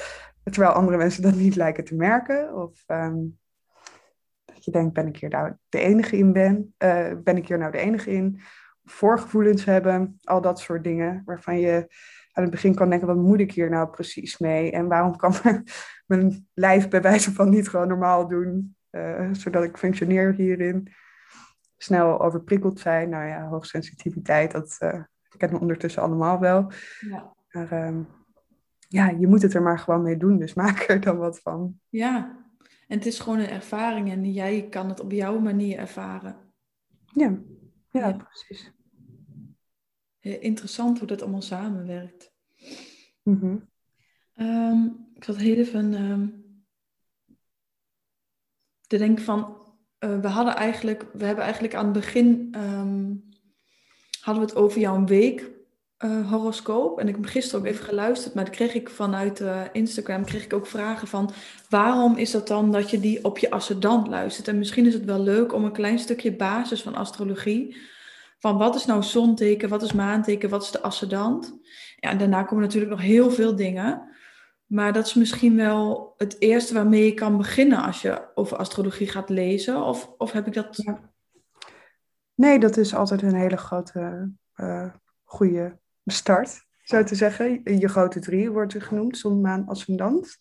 Terwijl andere mensen dat niet lijken te merken. Of ehm, dat je denkt, ben ik hier nou de enige in ben? Uh, ben ik hier nou de enige in? Voorgevoelens hebben, al dat soort dingen. Waarvan je aan het begin kan denken, wat moet ik hier nou precies mee? En waarom kan mijn lijf bij wijze van niet gewoon normaal doen? Uh, zodat ik functioneer hierin. Snel overprikkeld zijn, nou ja, hoogsensitiviteit, dat uh, kennen we ondertussen allemaal wel. Ja. Maar ehm, ja, je moet het er maar gewoon mee doen, dus maak er dan wat van. Ja, en het is gewoon een ervaring en jij kan het op jouw manier ervaren. Ja, ja, precies. Interessant hoe dat allemaal samenwerkt. Mm ik zat heel even um, te denken van, uh, we hadden eigenlijk, we hebben eigenlijk aan het begin ehm, hadden we het over jouw week uh, horoscoop. En ik heb gisteren ook even geluisterd, maar dan kreeg ik vanuit uh, Instagram kreeg ik ook vragen van waarom is dat dan dat je die op je ascendant luistert? En misschien is het wel leuk om een klein stukje basis van astrologie. Van wat is nou zonteken, wat is maanteken, wat is de ascendant? Ja, en daarna komen natuurlijk nog heel veel dingen. Maar dat is misschien wel het eerste waarmee je kan beginnen als je over astrologie gaat lezen. Of, of heb ik dat. Nee, dat is altijd een hele grote, uh, goede start, zo te zeggen. Je grote drie wordt er genoemd, zon, maan, ascendant.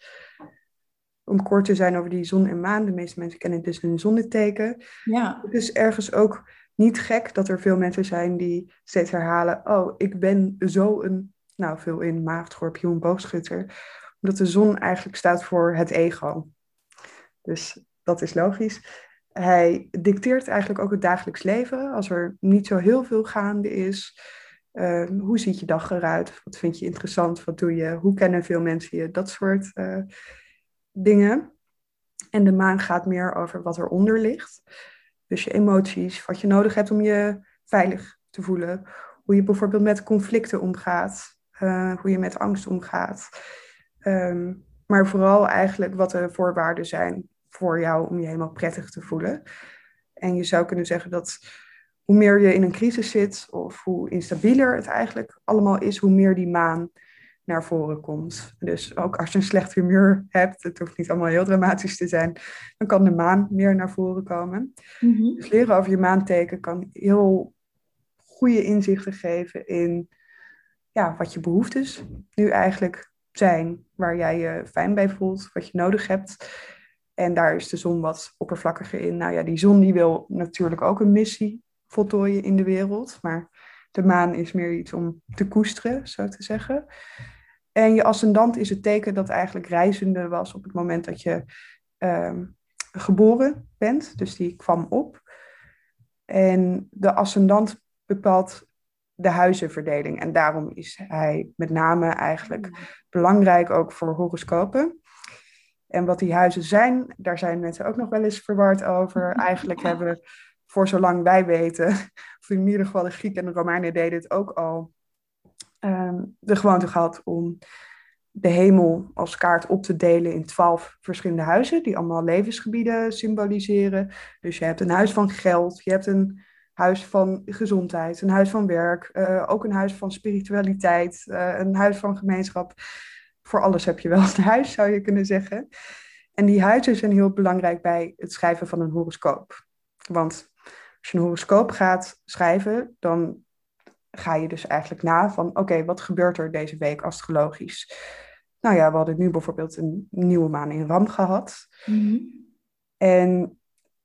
Om kort te zijn over die zon en maan. De meeste mensen kennen dus een zonneteken. Ja. Het is ergens ook niet gek dat er veel mensen zijn die steeds herhalen... oh, ik ben zo een, nou veel in maagd, schorpioen, boogschutter. Omdat de zon eigenlijk staat voor het ego. Dus dat is logisch. Hij dicteert eigenlijk ook het dagelijks leven. Als er niet zo heel veel gaande is. Ehm, hoe ziet je dag eruit? Wat vind je interessant? Wat doe je? Hoe kennen veel mensen je? Dat soort uh, dingen. En de maan gaat meer over wat eronder ligt. Dus je emoties, wat je nodig hebt om je veilig te voelen. Hoe je bijvoorbeeld met conflicten omgaat. Uh, hoe je met angst omgaat. Um, maar vooral eigenlijk wat de voorwaarden zijn voor jou om je helemaal prettig te voelen. En je zou kunnen zeggen dat hoe meer je in een crisis zit of hoe instabieler het eigenlijk allemaal is, hoe meer die maan naar voren komt. Dus ook als je een slecht humeur hebt, het hoeft niet allemaal heel dramatisch te zijn, dan kan de maan meer naar voren komen. Mm Dus leren over je maanteken kan heel goede inzichten geven in ja, wat je behoeftes nu eigenlijk zijn, waar jij je fijn bij voelt, wat je nodig hebt. En daar is de zon wat oppervlakkiger in. Nou ja, die zon die wil natuurlijk ook een missie voltooien in de wereld. Maar de maan is meer iets om te koesteren, zo te zeggen. En je ascendant is het teken dat eigenlijk reizende was op het moment dat je ehm, geboren bent. Dus die kwam op. En de ascendant bepaalt de huizenverdeling. En daarom is hij met name eigenlijk belangrijk ook voor horoscopen. En wat die huizen zijn, daar zijn mensen ook nog wel eens verward over. Eigenlijk hebben we, voor zolang wij weten, of in ieder geval de Grieken en de Romeinen deden het ook al, ehm, de gewoonte gehad om de hemel als kaart op te delen in twaalf verschillende huizen, die allemaal levensgebieden symboliseren. Dus je hebt een huis van geld, je hebt een huis van gezondheid, een huis van werk, eh, ook een huis van spiritualiteit, uh, een huis van gemeenschap voor alles heb je wel een huis, zou je kunnen zeggen. En die huizen zijn heel belangrijk bij het schrijven van een horoscoop. Want als je een horoscoop gaat schrijven, dan ga je dus eigenlijk na van, oké, wat gebeurt er deze week astrologisch? Nou ja, we hadden nu bijvoorbeeld een nieuwe maan in Ram gehad. Mhm. En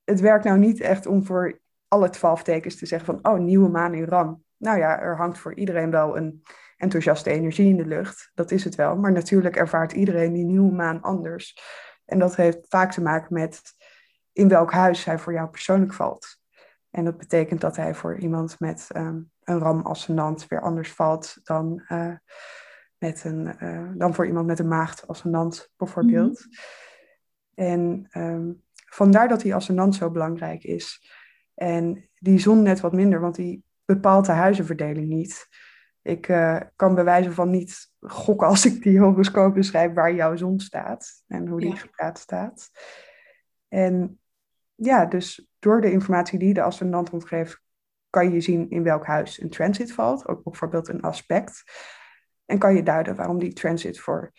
het werkt nou niet echt om voor alle twaalf tekens te zeggen van, oh, nieuwe maan in Ram. Nou ja, er hangt voor iedereen wel een enthousiaste energie in de lucht. Dat is het wel. Maar natuurlijk ervaart iedereen die nieuwe maan anders. En dat heeft vaak te maken met in welk huis hij voor jou persoonlijk valt. En dat betekent dat hij voor iemand met ehm, een ram ascendant weer anders valt dan, uh, met een, uh, dan voor iemand met een maagd ascendant bijvoorbeeld. Mhm. En um, vandaar dat die ascendant zo belangrijk is. En die zon net wat minder, want die bepaalt de huizenverdeling niet. Ik uh, kan bewijzen van niet gokken als ik die horoscoop beschrijf waar jouw zon staat en hoe die ja. gepraat staat. En ja, dus door de informatie die de ascendant ontgeeft, kan je zien in welk huis een transit valt, ook bijvoorbeeld een aspect. En kan je duiden waarom die transit voor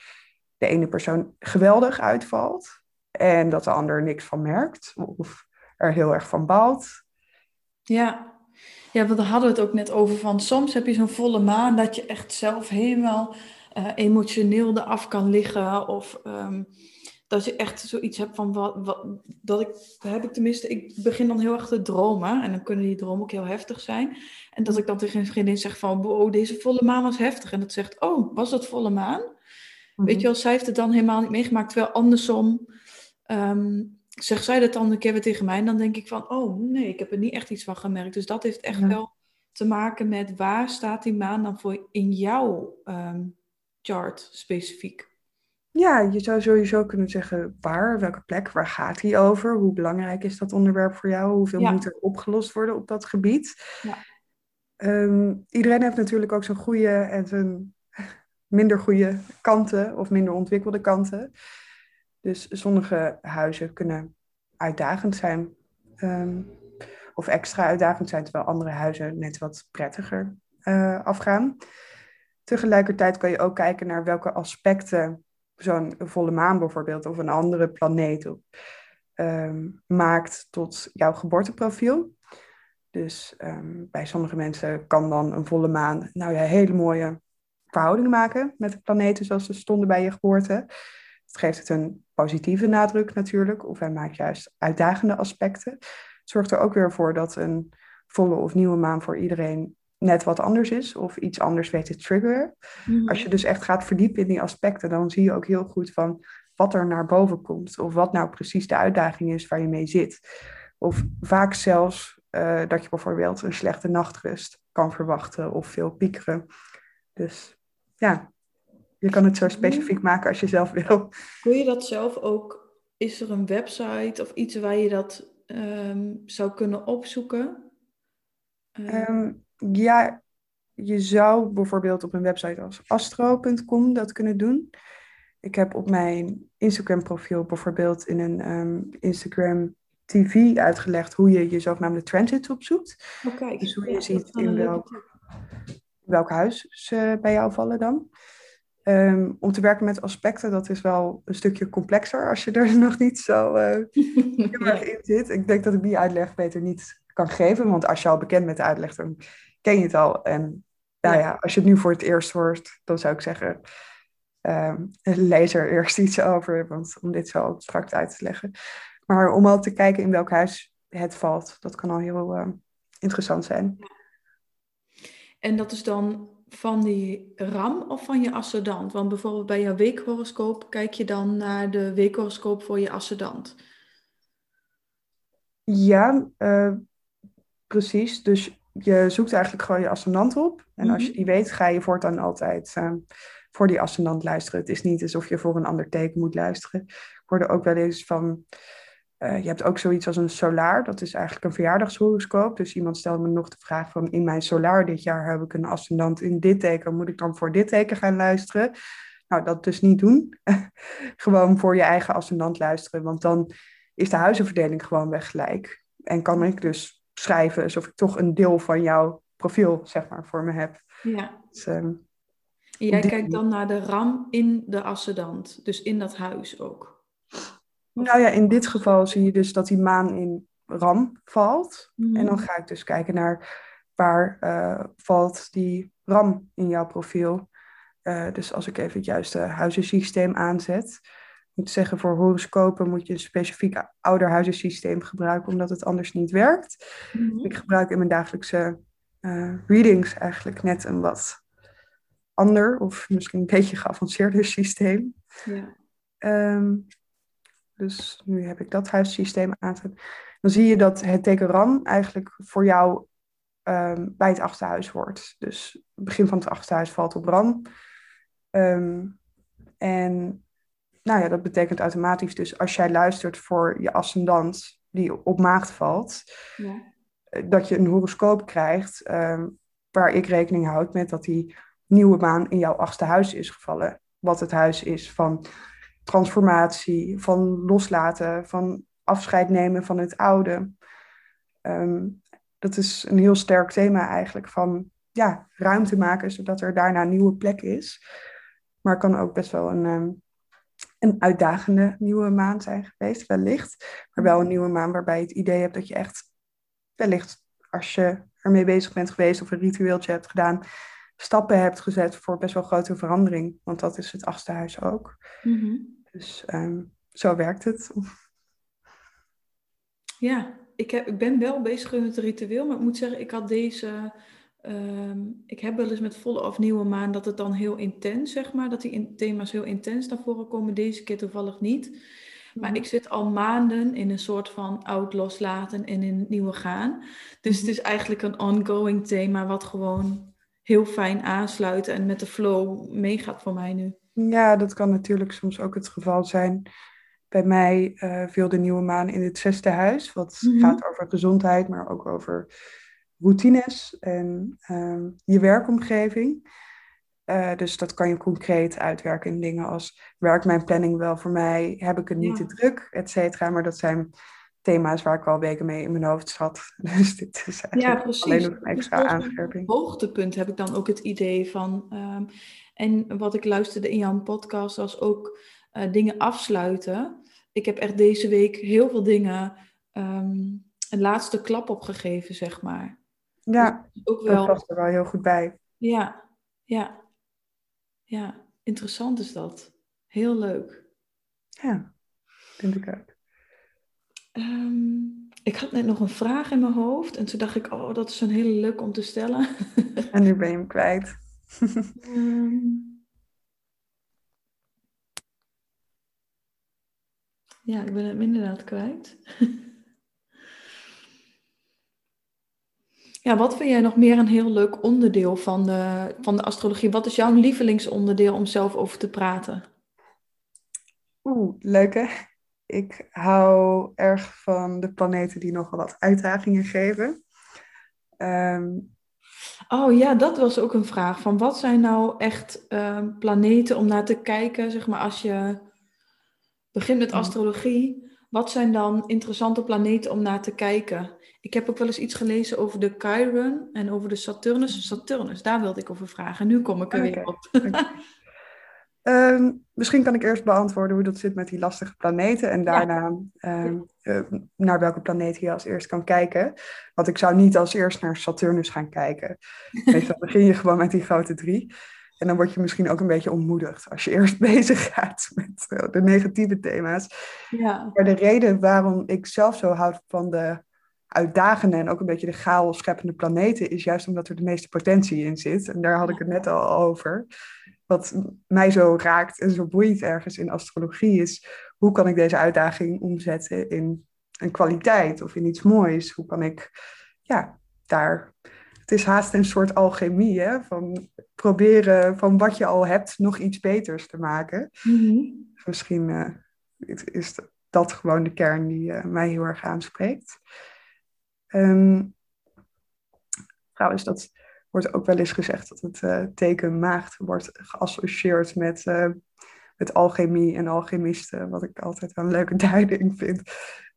de ene persoon geweldig uitvalt en dat de ander niks van merkt of er heel erg van baalt. Ja, ja, want daar hadden we het ook net over van soms heb je zo'n volle maan dat je echt zelf helemaal uh, emotioneel eraf kan liggen of um, dat je echt zoiets hebt van wat, wat dat ik heb ik tenminste ik begin dan heel erg te dromen en dan kunnen die dromen ook heel heftig zijn. En dat ik dan tegen een vriendin zeg van wow deze volle maan was heftig. En dat zegt oh was dat volle maan? Weet je wel zij heeft het dan helemaal niet meegemaakt terwijl andersom um, zegt zij dat dan een keer weer tegen mij en dan denk ik van oh nee ik heb er niet echt iets van gemerkt dus dat heeft echt ja. wel te maken met waar staat die maan dan voor in jouw um, chart specifiek ja, je zou sowieso kunnen zeggen waar, welke plek, waar gaat hij over? Hoe belangrijk is dat onderwerp voor jou? Hoeveel Ja. moet er opgelost worden op dat gebied? Ja. Ehm, iedereen heeft natuurlijk ook zijn goede en zijn minder goede kanten of minder ontwikkelde kanten. Dus sommige huizen kunnen uitdagend zijn ehm, of extra uitdagend zijn, terwijl andere huizen net wat prettiger eh, afgaan. Tegelijkertijd kan je ook kijken naar welke aspecten zo'n volle maan bijvoorbeeld of een andere planeet ehm, maakt tot jouw geboorteprofiel. Dus ehm, bij sommige mensen kan dan een volle maan nou ja, hele mooie verhoudingen maken met de planeten zoals ze stonden bij je geboorte. Het geeft het een positieve nadruk natuurlijk, of hij maakt juist uitdagende aspecten. Zorgt er ook weer voor dat een volle of nieuwe maan voor iedereen net wat anders is of iets anders weet te triggeren. Mhm. Als je dus echt gaat verdiepen in die aspecten, dan zie je ook heel goed van wat er naar boven komt. Of wat nou precies de uitdaging is waar je mee zit. Of vaak zelfs uh, dat je bijvoorbeeld een slechte nachtrust kan verwachten of veel piekeren. Dus ja, je kan het zo specifiek maken als je zelf wil. Kun je dat zelf ook? Is er een website of iets waar je dat um, zou kunnen opzoeken? Uh... Um, ja, je zou bijvoorbeeld op een website als astro.com dat kunnen doen. Ik heb op mijn Instagram profiel bijvoorbeeld in een um, Instagram TV uitgelegd hoe je je zogenaamde transits opzoekt. Okay. Dus hoe je ja, ziet in welk, welk huis ze bij jou vallen dan. Um, om te werken met aspecten, dat is wel een stukje complexer als je er nog niet zo uh, heel erg in zit. Ik denk dat ik die uitleg beter niet kan geven, want als je al bekend met de uitleg, dan ken je het al. En nou ja, als je het nu voor het eerst hoort, dan zou ik zeggen, um, lees er eerst iets over, want om dit zo abstract uit te leggen. Maar om al te kijken in welk huis het valt, dat kan al heel uh, interessant zijn. En dat is dan van die ram of van je ascendant? Want bijvoorbeeld bij jouw weekhoroscoop kijk je dan naar de weekhoroscoop voor je ascendant. Ja, uh, precies. Dus je zoekt eigenlijk gewoon je ascendant op. En als je die weet, ga je voortaan altijd uh, voor die ascendant luisteren. Het is niet alsof je voor een ander teken moet luisteren. Ik hoorde ook wel eens van... Uh, je hebt ook zoiets als een solaar. Dat is eigenlijk een verjaardagshoroscoop. Dus iemand stelde me nog de vraag van... in mijn solaar dit jaar heb ik een ascendant in dit teken. Moet ik dan voor dit teken gaan luisteren? Nou, dat dus niet doen. gewoon voor je eigen ascendant luisteren. Want dan is de huizenverdeling gewoon weg gelijk. En kan ik dus schrijven alsof ik toch een deel van jouw profiel, zeg maar, voor me heb. Ja. Dus, um, Jij kijkt dan naar de ram in de ascendant, dus in dat huis ook. Nou ja, in dit geval zie je dus dat die maan in ram valt. Mhm. Mm. En dan ga ik dus kijken naar waar uh, valt die ram in jouw profiel. Uh, dus als ik even het juiste huizensysteem aanzet, moet zeggen, voor horoscopen moet je een specifiek ouderhuizensysteem gebruiken, omdat het anders niet werkt. Mhm. Ik gebruik in mijn dagelijkse uh, readings eigenlijk net een wat ander of misschien een beetje geavanceerder systeem. Ja. Ehm, dus nu heb ik dat huissysteem aangezet. Dan zie je dat het teken Ram eigenlijk voor jou ehm, bij het achterhuis wordt. Dus het begin van het achterhuis valt op Ram. Ehm, en nou ja, dat betekent automatisch dus als jij luistert voor je ascendant die op maagd valt, ja. Eh, dat je een horoscoop krijgt waar ik rekening houd met dat die nieuwe maan in jouw achtste huis is gevallen. Wat het huis is van transformatie, van loslaten, van afscheid nemen van het oude. Ehm, dat is een heel sterk thema eigenlijk van ja, ruimte maken, zodat er daarna een nieuwe plek is. Maar het kan ook best wel een, um, een uitdagende nieuwe maan zijn geweest, wellicht. Maar wel een nieuwe maan waarbij je het idee hebt dat je echt wellicht als je ermee bezig bent geweest of een ritueeltje hebt gedaan, stappen hebt gezet voor best wel grote verandering. Want dat is het achtste huis ook. Mhm. Dus ehm, zo werkt het. Ja, ik, heb, ik ben wel bezig met het ritueel, maar ik moet zeggen, ik had deze. Ehm, ik heb wel eens met volle of nieuwe maan dat het dan heel intens, zeg maar, dat die thema's heel intens naar voren komen. Deze keer toevallig niet. Maar mhm. ik zit al maanden in een soort van oud loslaten en in het nieuwe gaan. Dus het mhm. is eigenlijk een ongoing thema wat gewoon heel fijn aansluit en met de flow meegaat voor mij nu. Ja, dat kan natuurlijk soms ook het geval zijn. Bij mij uh, viel de nieuwe maan in het zesde huis, wat mhm. gaat over gezondheid, maar ook over routines en ehm, je werkomgeving. Uh, dus dat kan je concreet uitwerken in dingen als werkt mijn planning wel voor mij, heb ik het niet te druk, et cetera. Maar dat zijn thema's waar ik al weken mee in mijn hoofd zat. Dus dit is eigenlijk ja, alleen nog een extra dus aanscherping. hoogtepunt heb ik dan ook het idee van. Um, en wat ik luisterde in jouw podcast was ook uh, dingen afsluiten. Ik heb echt deze week heel veel dingen um, een laatste klap opgegeven, zeg maar. Ja, dus ook wel, dat past er wel heel goed bij. Ja, ja. Ja, interessant is dat. Heel leuk. Ja, vind ik ook. Ehm, ik had net nog een vraag in mijn hoofd en toen dacht ik, oh, dat is een hele leuk om te stellen. En nu ben je hem kwijt. Ehm. ja, ik ben hem inderdaad kwijt. Ja, wat vind jij nog meer een heel leuk onderdeel van de, van de astrologie? Wat is jouw lievelingsonderdeel om zelf over te praten? Oeh, leuk hè? Ik hou erg van de planeten die nogal wat uitdagingen geven. Ehm, oh ja, dat was ook een vraag. Van wat zijn nou echt um, planeten om naar te kijken, zeg maar, als je begint met astrologie? Wat zijn dan interessante planeten om naar te kijken? Ik heb ook wel eens iets gelezen over de Chiron en over de Saturnus. Saturnus, daar wilde ik over vragen. Nu kom ik er weer op. Ehm, misschien kan ik eerst beantwoorden hoe dat zit met die lastige planeten en daarna ehm, eh, naar welke planeet je als eerst kan kijken. Want ik zou niet als eerst naar Saturnus gaan kijken. Meestal begin je gewoon met die grote drie. En dan word je misschien ook een beetje ontmoedigd als je eerst bezig gaat met eh, de negatieve thema's. Ja. Maar de reden waarom ik zelf zo houd van de uitdagende en ook een beetje de chaos scheppende planeten is juist omdat er de meeste potentie in zit. En daar had ik het net al over. Wat mij zo raakt en zo boeit ergens in astrologie is hoe kan ik deze uitdaging omzetten in een kwaliteit of in iets moois? Hoe kan ik ja, daar. Het is haast een soort alchemie, hè? van proberen van wat je al hebt nog iets beters te maken. Mm Misschien uh, is dat gewoon de kern die uh, mij heel erg aanspreekt. Um, trouwens, dat wordt ook wel eens gezegd dat het uh, teken maagd wordt geassocieerd met, uh, met alchemie en alchemisten, wat ik altijd wel een leuke duiding vind.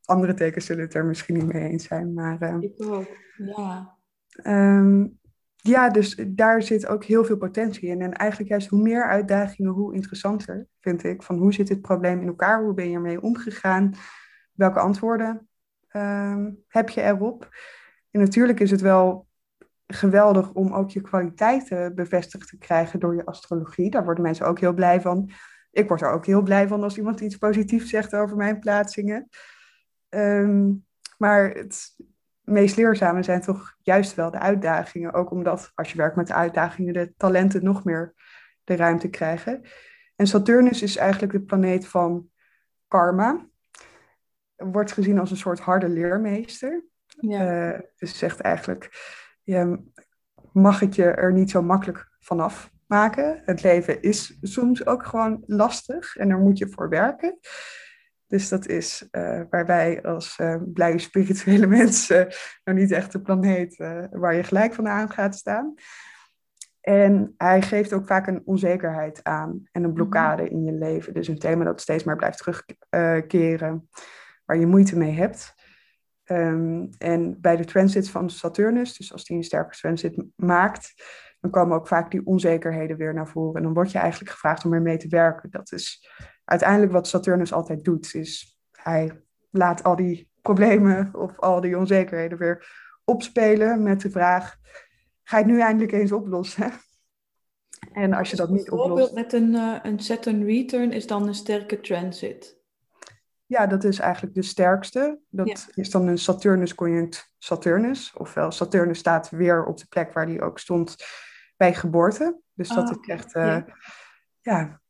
Andere tekens zullen het er misschien niet mee eens zijn, maar... Uh, ik ook, ja. Um, ja, dus daar zit ook heel veel potentie in. En eigenlijk juist hoe meer uitdagingen, hoe interessanter, vind ik. Van hoe zit dit probleem in elkaar? Hoe ben je ermee omgegaan? Welke antwoorden Ehm, heb je erop. En natuurlijk is het wel geweldig om ook je kwaliteiten bevestigd te krijgen door je astrologie. Daar worden mensen ook heel blij van. Ik word er ook heel blij van als iemand iets positiefs zegt over mijn plaatsingen. Ehm, maar het, meest leerzame zijn toch juist wel de uitdagingen. Ook omdat als je werkt met de uitdagingen, de talenten nog meer de ruimte krijgen. En Saturnus is eigenlijk de planeet van karma. Wordt gezien als een soort harde leermeester. Ja. Uh, dus zegt eigenlijk, je mag het je er niet zo makkelijk vanaf maken. Het leven is soms ook gewoon lastig en daar moet je voor werken. Dus dat is uh, waar wij als uh, blije spirituele mensen nou niet echt de planeet uh, waar je gelijk van aan gaat staan. En hij geeft ook vaak een onzekerheid aan en een blokkade mhm. in je leven. Dus een thema dat steeds maar blijft terugkeren, waar je moeite mee hebt. Um, en bij de transits van Saturnus, dus als die een sterke transit maakt, dan komen ook vaak die onzekerheden weer naar voren. En dan word je eigenlijk gevraagd om ermee te werken. Dat is uiteindelijk wat Saturnus altijd doet, is hij laat al die problemen of al die onzekerheden weer opspelen met de vraag, ga je het nu eindelijk eens oplossen? En als je dat niet oplost... Bijvoorbeeld met een, uh, een Saturn return is dan een sterke transit. Ja, dat is eigenlijk de sterkste. Dat is dan een Saturnus conjunct Saturnus. Ofwel, Saturnus staat weer op de plek waar die ook stond bij geboorte. Dus dat oh, is echt uh, ja.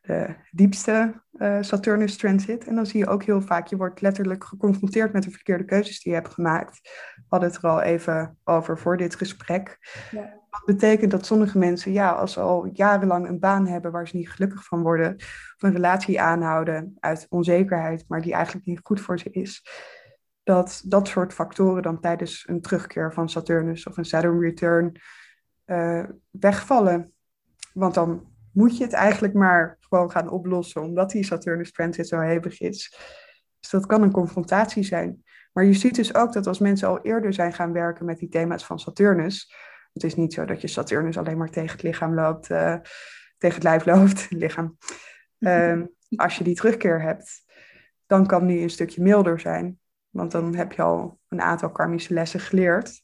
de diepste uh, Saturnus transit. En dan zie je ook heel vaak, je wordt letterlijk geconfronteerd met de verkeerde keuzes die je hebt gemaakt. We hadden het er al even over voor dit gesprek. Ja. Wat betekent dat sommige mensen, ja, als ze al jarenlang een baan hebben waar ze niet gelukkig van worden, of een relatie aanhouden uit onzekerheid, maar die eigenlijk niet goed voor ze is, dat dat soort factoren dan tijdens een terugkeer van Saturnus of een Saturn return uh, wegvallen. Want dan moet je het eigenlijk maar gewoon gaan oplossen, omdat die Saturnus transit zo hevig is. Dus dat kan een confrontatie zijn. Maar je ziet dus ook dat als mensen al eerder zijn gaan werken met die thema's van Saturnus, het is niet zo dat je Saturnus alleen maar tegen het lichaam loopt, uh, tegen het lijf loopt, lichaam. Uh, als je die terugkeer hebt, dan kan die een stukje milder zijn. Want dan heb je al een aantal karmische lessen geleerd.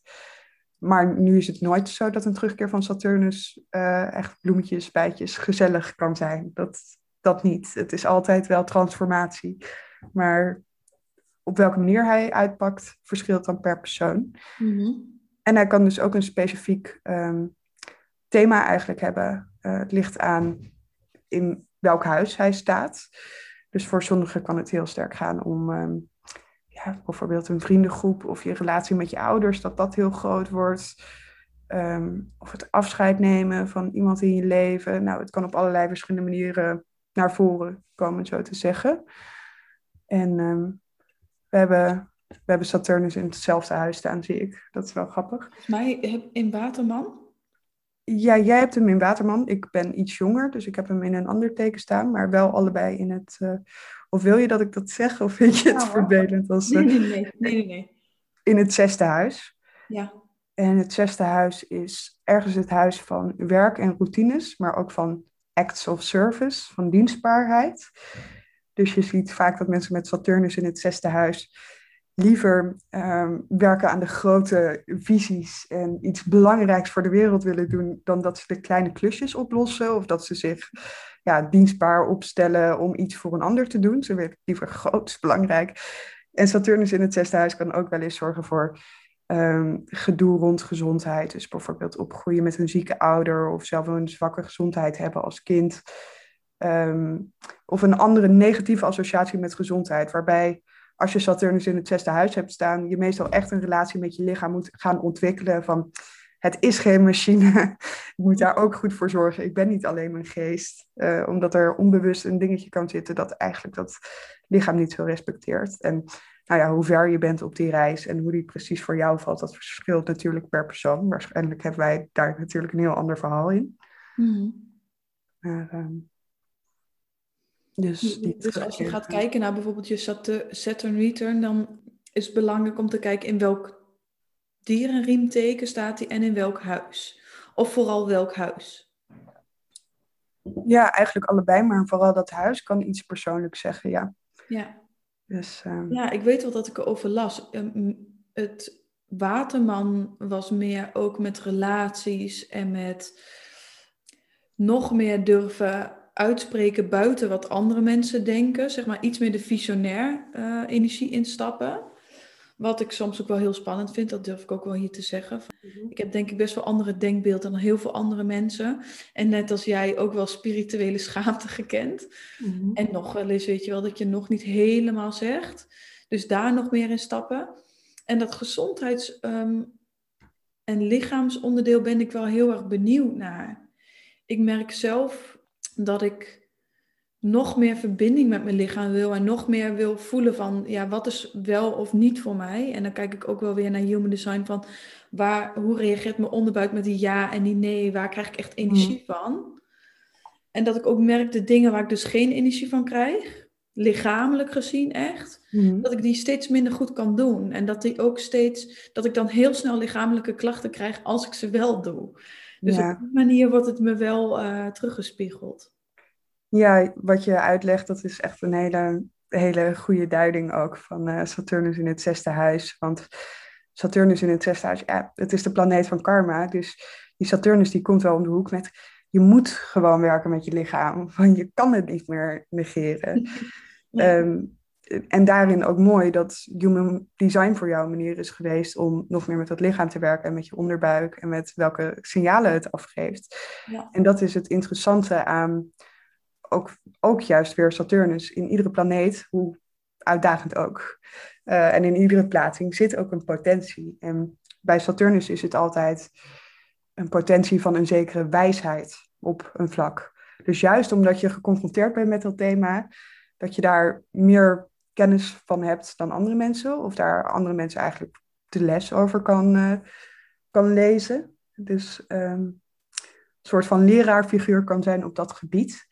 Maar nu is het nooit zo dat een terugkeer van Saturnus uh, echt bloemetjes, bijtjes, gezellig kan zijn. Dat, dat niet. Het is altijd wel transformatie. Maar op welke manier hij uitpakt, verschilt dan per persoon. Mm en hij kan dus ook een specifiek ehm, thema eigenlijk hebben. Uh, het ligt aan in welk huis hij staat. Dus voor sommigen kan het heel sterk gaan om um, ja, bijvoorbeeld een vriendengroep of je relatie met je ouders, dat dat heel groot wordt. Um, of het afscheid nemen van iemand in je leven. Nou, het kan op allerlei verschillende manieren naar voren komen, zo te zeggen. En we hebben we hebben Saturnus in hetzelfde huis staan, zie ik. Dat is wel grappig. Volgens mij in Waterman? Ja, jij hebt hem in Waterman. Ik ben iets jonger, dus ik heb hem in een ander teken staan. Maar wel allebei in het... Uh, of wil je dat ik dat zeg? Of vind je het nou, vervelend? Als, nee, nee, nee, nee, nee. In het zesde huis. Ja. En het zesde huis is ergens het huis van werk en routines. Maar ook van acts of service, van dienstbaarheid. Dus je ziet vaak dat mensen met Saturnus in het zesde huis liever um, werken aan de grote visies en iets belangrijks voor de wereld willen doen, dan dat ze de kleine klusjes oplossen of dat ze zich ja, dienstbaar opstellen om iets voor een ander te doen. Ze willen liever groot, belangrijk. En Saturnus in het zesde huis kan ook wel eens zorgen voor um, gedoe rond gezondheid. Dus bijvoorbeeld opgroeien met een zieke ouder of zelf een zwakke gezondheid hebben als kind. Um, of een andere negatieve associatie met gezondheid, waarbij als je Saturnus in het zesde huis hebt staan, je meestal echt een relatie met je lichaam moet gaan ontwikkelen van het is geen machine. ik moet daar ook goed voor zorgen. Ik ben niet alleen mijn geest. Uh, omdat er onbewust een dingetje kan zitten dat eigenlijk dat lichaam niet zo respecteert. En nou ja, hoe ver je bent op die reis en hoe die precies voor jou valt, dat verschilt natuurlijk per persoon. Waarschijnlijk hebben wij daar natuurlijk een heel ander verhaal in. Mm Maar, um, dus, dus als je gaat kijken naar bijvoorbeeld je Saturn return, dan is het belangrijk om te kijken in welk dierenriemteken staat hij en in welk huis. Of vooral welk huis. Ja, eigenlijk allebei, maar vooral dat huis kan iets persoonlijks zeggen, ja. Ja. Dus, um... Ja, ik weet wel dat ik erover las. Ehm, het Waterman was meer ook met relaties en met nog meer durven uitspreken buiten wat andere mensen denken. Zeg maar iets meer de visionair uh, energie instappen. Wat ik soms ook wel heel spannend vind, dat durf ik ook wel hier te zeggen. Mhm. Ik heb denk ik best wel andere denkbeelden dan heel veel andere mensen. En net als jij ook wel spirituele schaamte gekend. Mhm. En nog wel eens, weet je wel, dat je nog niet helemaal zegt. Dus daar nog meer in stappen. En dat gezondheids- ehm, en lichaamsonderdeel ben ik wel heel erg benieuwd naar. Ik merk zelf dat ik nog meer verbinding met mijn lichaam wil en nog meer wil voelen van, ja, wat is wel of niet voor mij? En dan kijk ik ook wel weer naar human design van, waar, hoe reageert mijn onderbuik met die ja en die nee? Waar krijg ik echt energie van? En dat ik ook merk de dingen waar ik dus geen energie van krijg, lichamelijk gezien echt, Mhm. dat ik die steeds minder goed kan doen. En dat die ook steeds, dat ik dan heel snel lichamelijke klachten krijg als ik ze wel doe. Dus Ja. op die manier wordt het me wel eh, teruggespiegeld. Ja, wat je uitlegt, dat is echt een hele, hele goede duiding ook van eh, Saturnus in het zesde huis. Want Saturnus in het zesde huis, ja, het is de planeet van karma. Dus die Saturnus die komt wel om de hoek met, je moet gewoon werken met je lichaam. Want je kan het niet meer negeren. Nee. Ehm, en daarin ook mooi dat Human Design voor jou een manier is geweest om nog meer met dat lichaam te werken en met je onderbuik en met welke signalen het afgeeft. Ja. En dat is het interessante aan ook, ook juist weer Saturnus. In iedere planeet, hoe uitdagend ook. eh, en in iedere plaatsing zit ook een potentie. En bij Saturnus is het altijd een potentie van een zekere wijsheid op een vlak. Dus juist omdat je geconfronteerd bent met dat thema, dat je daar meer kennis van hebt dan andere mensen, of daar andere mensen eigenlijk de les over kan, eh, kan lezen. Dus ehm, een soort van leraarfiguur kan zijn op dat gebied.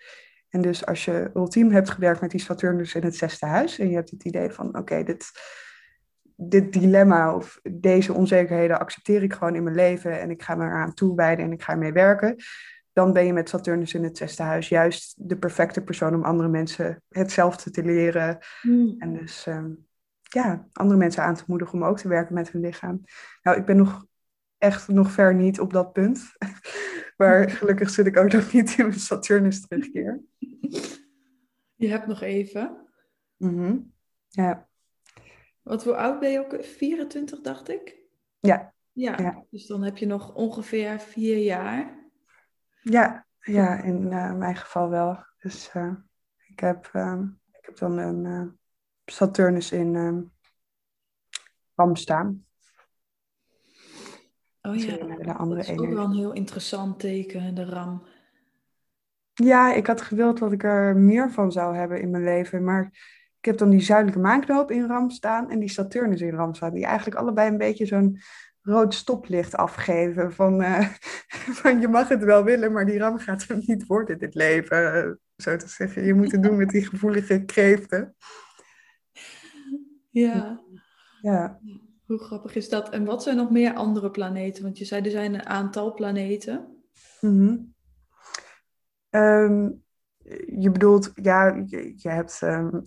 En dus als je ultiem hebt gewerkt met die Saturnus in het zesde huis en je hebt het idee van oké, dit, dit dilemma of deze onzekerheden accepteer ik gewoon in mijn leven en ik ga me eraan toewijden en ik ga ermee werken, dan ben je met Saturnus in het zesde huis juist de perfecte persoon om andere mensen hetzelfde te leren. Hmm. En dus ehm, ja, andere mensen aan te moedigen om ook te werken met hun lichaam. Nou, ik ben nog echt nog ver niet op dat punt. Maar gelukkig zit ik ook nog niet in mijn Saturnus terugkeer. Je hebt nog even. Mhm. Ja, Wat hoe oud ben je ook? 24, dacht ik? Ja. Ja, Ja. dus dan heb je nog ongeveer vier jaar. Ja, ja in eh, mijn geval wel. Dus eh, ik, heb, ehm, ik heb dan een eh, Saturnus in ehm Ram staan. Oh Dus ja, dat is ook wel een heel interessant teken, de ram. Ja, ik had gewild dat ik er meer van zou hebben in mijn leven. Maar ik heb dan die zuidelijke maanknoop in Ram staan en die Saturnus in Ram staan. Die eigenlijk allebei een beetje zo'n rood stoplicht afgeven. Van, eh, van je mag het wel willen, maar die Ram gaat er niet worden dit leven. eh, zo te zeggen. Je moet het doen met die gevoelige kreeften. Ja, Ja, hoe grappig is dat? En wat zijn nog meer andere planeten? Want je zei er zijn een aantal planeten. Mhm. Ehm, je bedoelt, ja, je, je hebt ehm,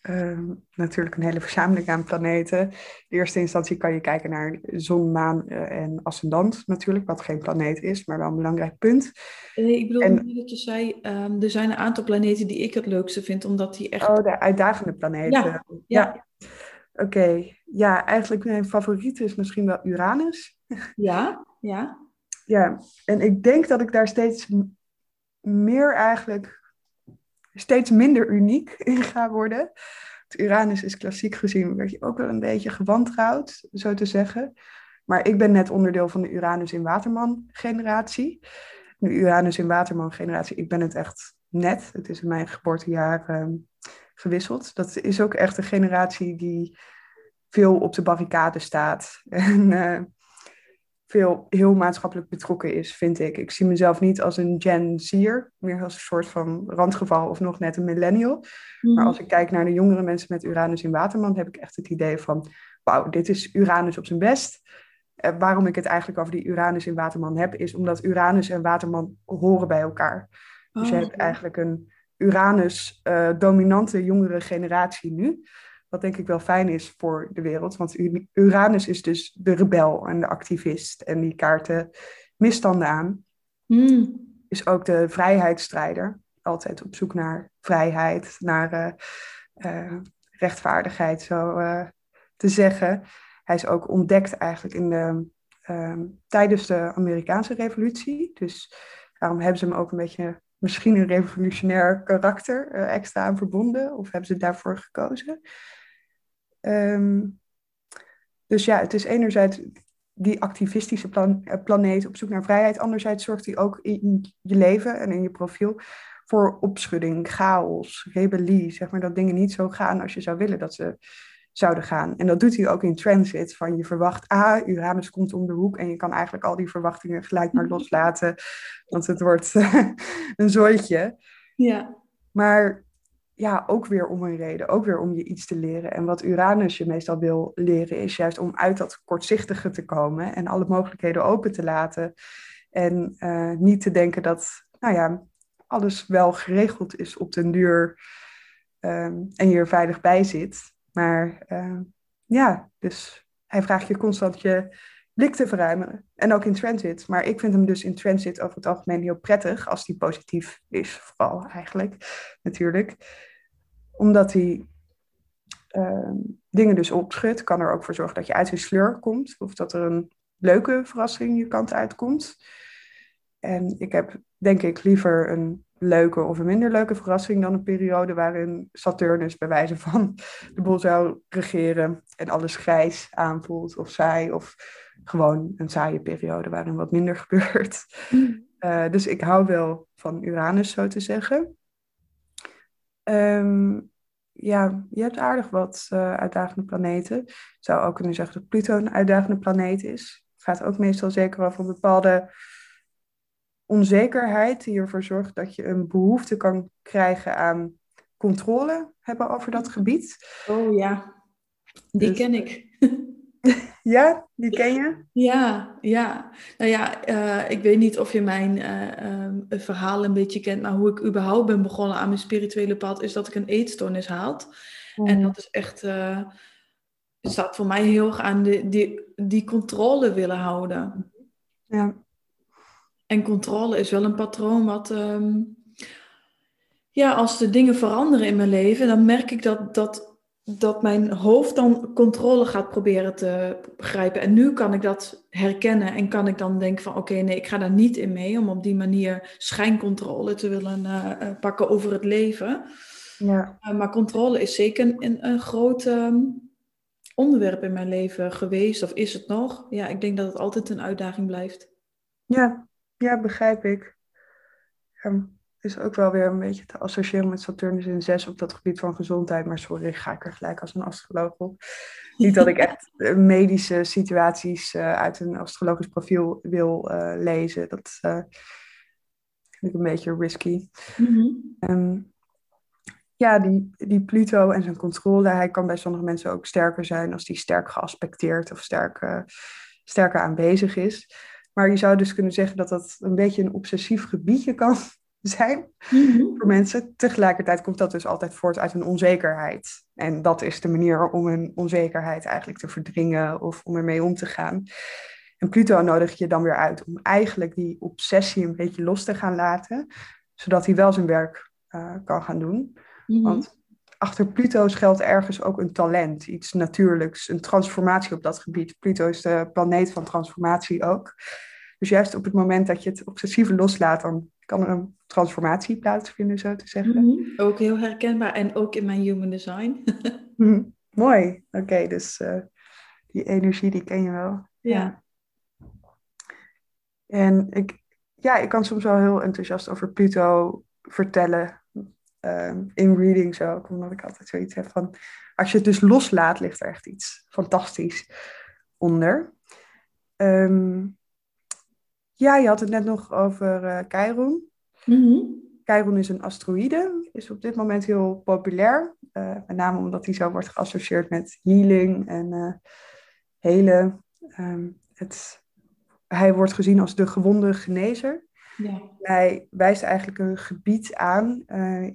ehm, natuurlijk een hele verzameling aan planeten. In eerste instantie kan je kijken naar zon, maan eh, en ascendant natuurlijk, wat geen planeet is, maar wel een belangrijk punt. Nee, ik bedoel En- dat je zei, ehm, er zijn een aantal planeten die ik het leukste vind, omdat die echt... Oh, de uitdagende planeten. Ja, ja. Oké, ja, eigenlijk mijn favoriet is misschien wel Uranus. Ja, ja. Ja, en ik denk dat ik daar steeds meer eigenlijk, steeds minder uniek in ga worden. Uranus is klassiek gezien, werd je ook wel een beetje gewantrouwd, zo te zeggen. Maar ik ben net onderdeel van de Uranus in Waterman generatie. De Uranus in Waterman generatie, ik ben het echt net. Het is in mijn geboortejaar ehm, gewisseld. Dat is ook echt een generatie die veel op de barricade staat. En eh, veel heel maatschappelijk betrokken is, vind ik. Ik zie mezelf niet als een Gen Zier, meer als een soort van randgeval of nog net een millennial. Maar Mhm. als ik kijk naar de jongere mensen met Uranus in Waterman, heb ik echt het idee van, wauw, dit is Uranus op zijn best. Eh, waarom ik het eigenlijk over die Uranus in Waterman heb, is omdat Uranus en Waterman horen bij elkaar. Dus je Oh, hebt eigenlijk een Uranus-dominante jongere generatie nu. Wat denk ik wel fijn is voor de wereld. Want Uranus is dus de rebel en de activist. En die kaarten misstanden aan. Hmm. Is ook de vrijheidsstrijder. Altijd op zoek naar vrijheid, naar eh, eh, rechtvaardigheid. Zo, eh, te zeggen. Hij is ook ontdekt eigenlijk in de, ehm, tijdens de Amerikaanse revolutie. Dus daarom hebben ze hem ook een beetje misschien een revolutionair karakter extra aan verbonden. Of hebben ze daarvoor gekozen. Ehm, dus ja, het is enerzijds die activistische plan, eh, planeet op zoek naar vrijheid. Anderzijds zorgt hij ook in je leven en in je profiel voor opschudding, chaos, rebellie. Zeg maar dat dingen niet zo gaan als je zou willen dat ze zouden gaan. En dat doet hij ook in transit. Van je verwacht, ah, Uranus komt om de hoek. En je kan eigenlijk al die verwachtingen gelijk maar loslaten. Want het wordt een zooitje. Ja. Maar ja, ook weer om een reden. Ook weer om je iets te leren. En wat Uranus je meestal wil leren, is juist om uit dat kortzichtige te komen. En alle mogelijkheden open te laten. En uh, niet te denken dat, nou ja, alles wel geregeld is op den duur. Um, en je er veilig bij zit. Maar uh, ja, dus hij vraagt je constant je blik te verruimen. En ook in transit. Maar ik vind hem dus in transit over het algemeen heel prettig. Als die positief is, vooral eigenlijk, natuurlijk. Omdat hij uh, dingen dus opschudt. Kan er ook voor zorgen dat je uit je sleur komt. Of dat er een leuke verrassing je kant uitkomt. En ik heb denk ik liever een leuke of een minder leuke verrassing dan een periode waarin Saturnus bij wijze van de boel zou regeren en alles grijs aanvoelt of saai of gewoon een saaie periode waarin wat minder gebeurt. Mm. Uh, dus ik hou wel van Uranus, zo te zeggen. Um, ja, je hebt aardig wat uh, uitdagende planeten. Ik zou ook kunnen zeggen dat Pluto een uitdagende planeet is. Het gaat ook meestal zeker over bepaalde onzekerheid die ervoor zorgt dat je een behoefte kan krijgen aan controle hebben over dat gebied. Oh ja, die dus- ken ik. ja, die ken je? Ja, ja. Nou ja, uh, ik weet niet of je mijn uh, um, verhaal een beetje kent, maar hoe ik überhaupt ben begonnen aan mijn spirituele pad, is dat ik een eetstoornis had. En mm. dat is echt, uh, staat voor mij heel erg aan de, die, die controle willen houden. Ja. En controle is wel een patroon wat. Ehm, ja, als de dingen veranderen in mijn leven, dan merk ik dat, dat, dat mijn hoofd dan controle gaat proberen te begrijpen. En nu kan ik dat herkennen en kan ik dan denken van oké, nee, ik ga daar niet in mee om op die manier schijncontrole te willen uh, pakken over het leven. Ja. Uh, maar controle is zeker een, een groot um, onderwerp in mijn leven geweest, of is het nog? Ja, ik denk dat het altijd een uitdaging blijft. Ja, ja, begrijp ik. Um, is ook wel weer een beetje te associëren met Saturnus in 6 op dat gebied van gezondheid. Maar sorry, ga ik er gelijk als een astroloog op. Niet dat ik echt medische situaties uh, uit een astrologisch profiel wil uh, lezen. Dat uh, vind ik een beetje risky. Mm -hmm. um, ja, die, die Pluto en zijn controle, hij kan bij sommige mensen ook sterker zijn als die sterk geaspecteerd of sterk, sterker aanwezig is. Maar je zou dus kunnen zeggen dat dat een beetje een obsessief gebiedje kan zijn mm-hmm. voor mensen. Tegelijkertijd komt dat dus altijd voort uit een onzekerheid. En dat is de manier om een onzekerheid eigenlijk te verdringen of om ermee om te gaan. En Pluto nodigt je dan weer uit om eigenlijk die obsessie een beetje los te gaan laten, zodat hij wel zijn werk uh, kan gaan doen. Mm-hmm. Want achter Pluto schuilt ergens ook een talent, iets natuurlijks, een transformatie op dat gebied. Pluto is de planeet van transformatie ook. Dus juist op het moment dat je het obsessieve loslaat, dan kan er een transformatie plaatsvinden, zo te zeggen. Mm -hmm. Ook heel herkenbaar en ook in mijn human design. mm, mooi, oké, okay, dus uh, die energie die ken je wel. Ja. En ik, ja, ik kan soms wel heel enthousiast over Pluto vertellen. Uh, in readings ook, omdat ik altijd zoiets heb van... Als je het dus loslaat, ligt er echt iets fantastisch onder. Um, ja, je had het net nog over uh. Mm Chiron is een asteroïde, is op dit moment heel populair. Uh, met name omdat hij zo wordt geassocieerd met healing en uh, helen. Um, het, hij wordt gezien als de gewonde genezer. Ja. Hij wijst eigenlijk een gebied aan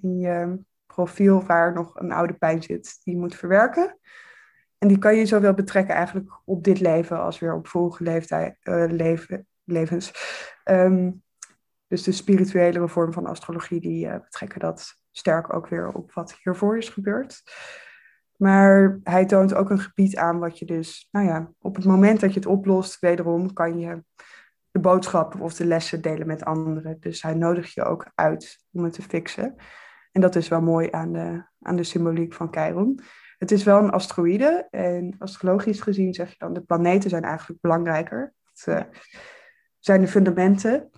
in je profiel waar nog een oude pijn zit die je moet verwerken. En die kan je zowel betrekken eigenlijk op dit leven als weer op vorige leeftijd, leven, levens. Um, dus de spirituele vorm van astrologie, die uh, betrekken dat sterk ook weer op wat hiervoor is gebeurd. Maar hij toont ook een gebied aan wat je dus, nou ja, op het moment dat je het oplost, wederom kan je de boodschappen of de lessen delen met anderen. Dus hij nodigt je ook uit om het te fixen. En dat is wel mooi aan de, aan de symboliek van Chiron. Het is wel een asteroïde en astrologisch gezien zeg je dan de planeten zijn eigenlijk belangrijker. Het uh, zijn de fundamenten.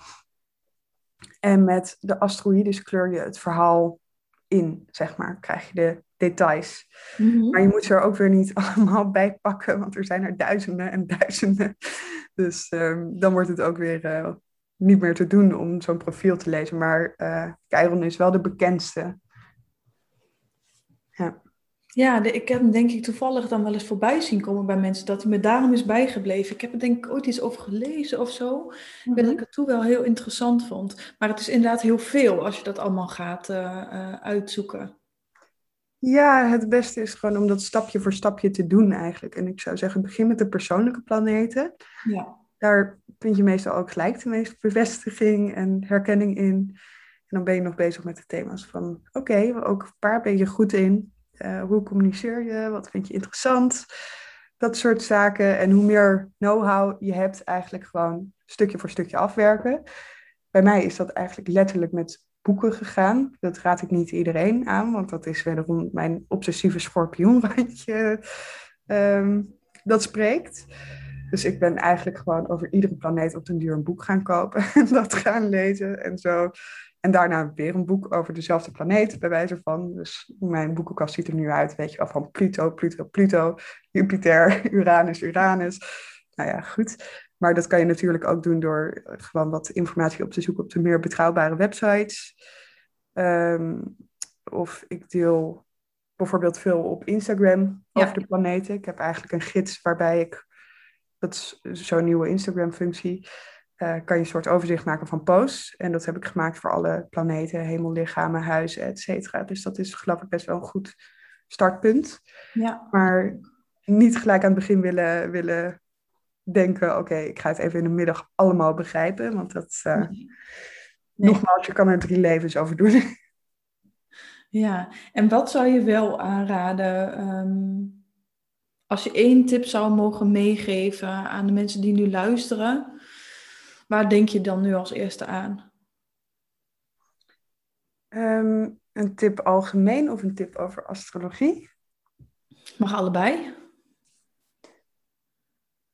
En met de asteroïdes kleur je het verhaal in, zeg maar. Krijg je de details. Mhm. Maar je moet ze er ook weer niet allemaal bij pakken, want er zijn er duizenden en duizenden. Dus um, dan wordt het ook weer uh, niet meer te doen om zo'n profiel te lezen. Maar uh, Chiron is wel de bekendste. Ja. Ja, de, ik heb hem denk ik toevallig dan wel eens voorbij zien komen bij mensen, dat hij me daarom is bijgebleven. Ik heb er denk ik ooit iets over gelezen of zo, mm -hmm. dat ik het toen wel heel interessant vond. Maar het is inderdaad heel veel als je dat allemaal gaat uh, uh, uitzoeken. Ja, het beste is gewoon om dat stapje voor stapje te doen eigenlijk. En ik zou zeggen, begin met de persoonlijke planeten. Ja. Daar vind je meestal ook gelijk de meeste bevestiging en herkenning in. En dan ben je nog bezig met de thema's van, oké, ook waar ben je goed in? Uh, hoe communiceer je? Wat vind je interessant? Dat soort zaken. En hoe meer know-how je hebt, eigenlijk gewoon stukje voor stukje afwerken. Bij mij is dat eigenlijk letterlijk met boeken gegaan. Dat raad ik niet iedereen aan, want dat is wederom mijn obsessieve schorpioenrandje um, dat spreekt. Dus ik ben eigenlijk gewoon over iedere planeet op den duur een boek gaan kopen en dat gaan lezen en zo. En daarna weer een boek over dezelfde planeet, bij wijze van. Dus mijn boekenkast ziet er nu uit, weet je wel, van Pluto, Pluto, Pluto, Jupiter, Uranus, Uranus. Nou ja, goed. Maar dat kan je natuurlijk ook doen door gewoon wat informatie op te zoeken op de meer betrouwbare websites. Um, of ik deel bijvoorbeeld veel op Instagram over de planeten. Ik heb eigenlijk een gids waarbij ik, dat is zo'n nieuwe Instagram-functie, uh, kan je een soort overzicht maken van posts. En dat heb ik gemaakt voor alle planeten, hemellichamen, huizen, et cetera. Dus dat is geloof ik best wel een goed startpunt. Ja. Maar niet gelijk aan het begin willen, willen denken, oké, ik ga het even in de middag allemaal begrijpen. Want dat, uh, nee. nogmaals, je kan er drie levens over doen. Ja, en wat zou je wel aanraden um, als je één tip zou mogen meegeven aan de mensen die nu luisteren? Waar denk je dan nu als eerste aan? Um, een tip algemeen of een tip over astrologie? Mag allebei.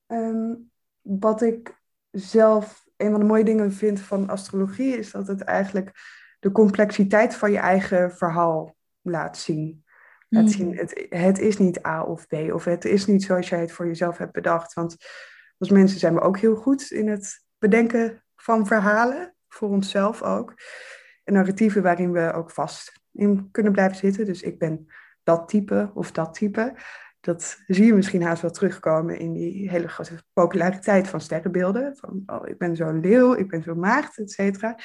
Um, wat ik zelf een van de mooie dingen vind van astrologie is dat het eigenlijk de complexiteit van je eigen verhaal laat zien. Laat zien mm. het, het is niet A of B of het is niet zoals jij het voor jezelf hebt bedacht. Want als mensen zijn we ook heel goed in het bedenken van verhalen, voor onszelf ook. En narratieven waarin we ook vast in kunnen blijven zitten. Dus ik ben dat type of dat type. Dat zie je misschien haast wel terugkomen in die hele grote populariteit van sterrenbeelden. Van, oh, ik ben zo'n leeuw, ik ben zo'n maagd, et cetera.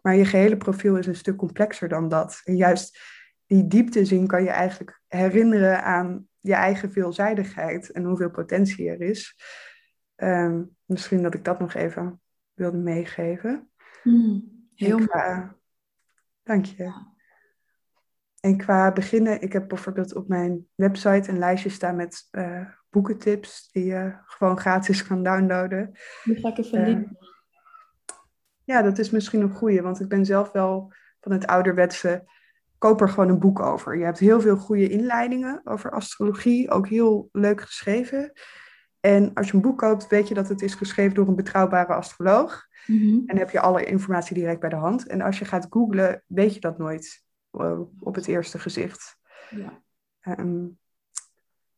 Maar je gehele profiel is een stuk complexer dan dat. En juist die diepte zien kan je eigenlijk herinneren aan je eigen veelzijdigheid en hoeveel potentie er is. Um, misschien dat ik dat nog even wilde meegeven. Mm, heel mooi. Dank je. En qua beginnen, ik heb bijvoorbeeld op mijn website een lijstje staan met uh, boekentips die je gewoon gratis kan downloaden. Die ga ik even uh, Ja, dat is misschien een goede, want ik ben zelf wel van het ouderwetse, koop er gewoon een boek over. Je hebt heel veel goede inleidingen over astrologie, ook heel leuk geschreven. En als je een boek koopt, weet je dat het is geschreven door een betrouwbare astroloog. Mm -hmm. En heb je alle informatie direct bij de hand. En als je gaat googlen, weet je dat nooit uh, op het eerste gezicht. Ja. Um,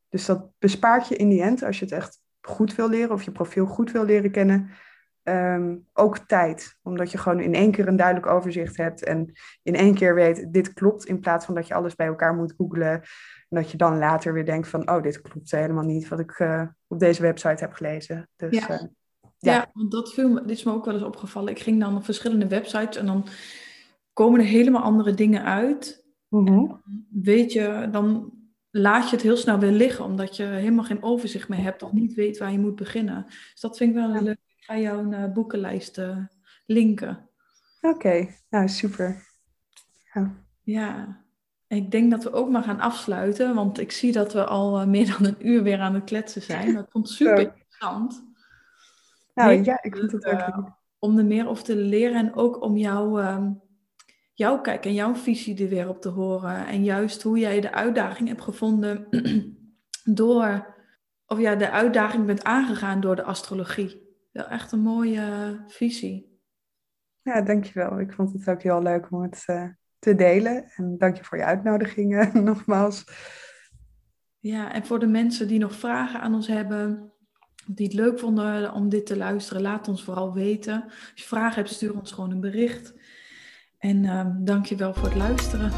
dus dat bespaart je in die end, als je het echt goed wil leren of je profiel goed wil leren kennen, um, ook tijd. Omdat je gewoon in één keer een duidelijk overzicht hebt en in één keer weet, dit klopt, in plaats van dat je alles bij elkaar moet googlen. En dat je dan later weer denkt van, oh, dit klopt helemaal niet wat ik uh, op deze website heb gelezen. Dus, ja. Uh, ja. ja, want dat viel dit is me ook wel eens opgevallen. Ik ging dan op verschillende websites en dan komen er helemaal andere dingen uit. Mm-hmm. weet je, dan laat je het heel snel weer liggen, omdat je helemaal geen overzicht meer hebt of niet weet waar je moet beginnen. Dus dat vind ik wel ja. leuk. Ga jouw uh, boekenlijst uh, linken. Oké, okay. nou super. Ja. ja. Ik denk dat we ook maar gaan afsluiten, want ik zie dat we al eh, meer dan een uur weer aan het kletsen zijn. Dat vond super interessant. Nou ja, ik vind het ook Om er meer over te leren en ook om jou, uh, jouw kijk en jouw visie er weer op te horen. En juist hoe jij de uitdaging hebt gevonden door, of ja, de uitdaging bent aangegaan door de astrologie. Wel echt een mooie visie. Ja, dankjewel. Ik vond het ook heel leuk om het uh, te delen. En dank je voor je uitnodiging nogmaals. Ja, en voor de mensen die nog vragen aan ons hebben, die het leuk vonden om dit te luisteren, laat ons vooral weten. Als je vragen hebt, stuur ons gewoon een bericht. En uh, dank je wel voor het luisteren.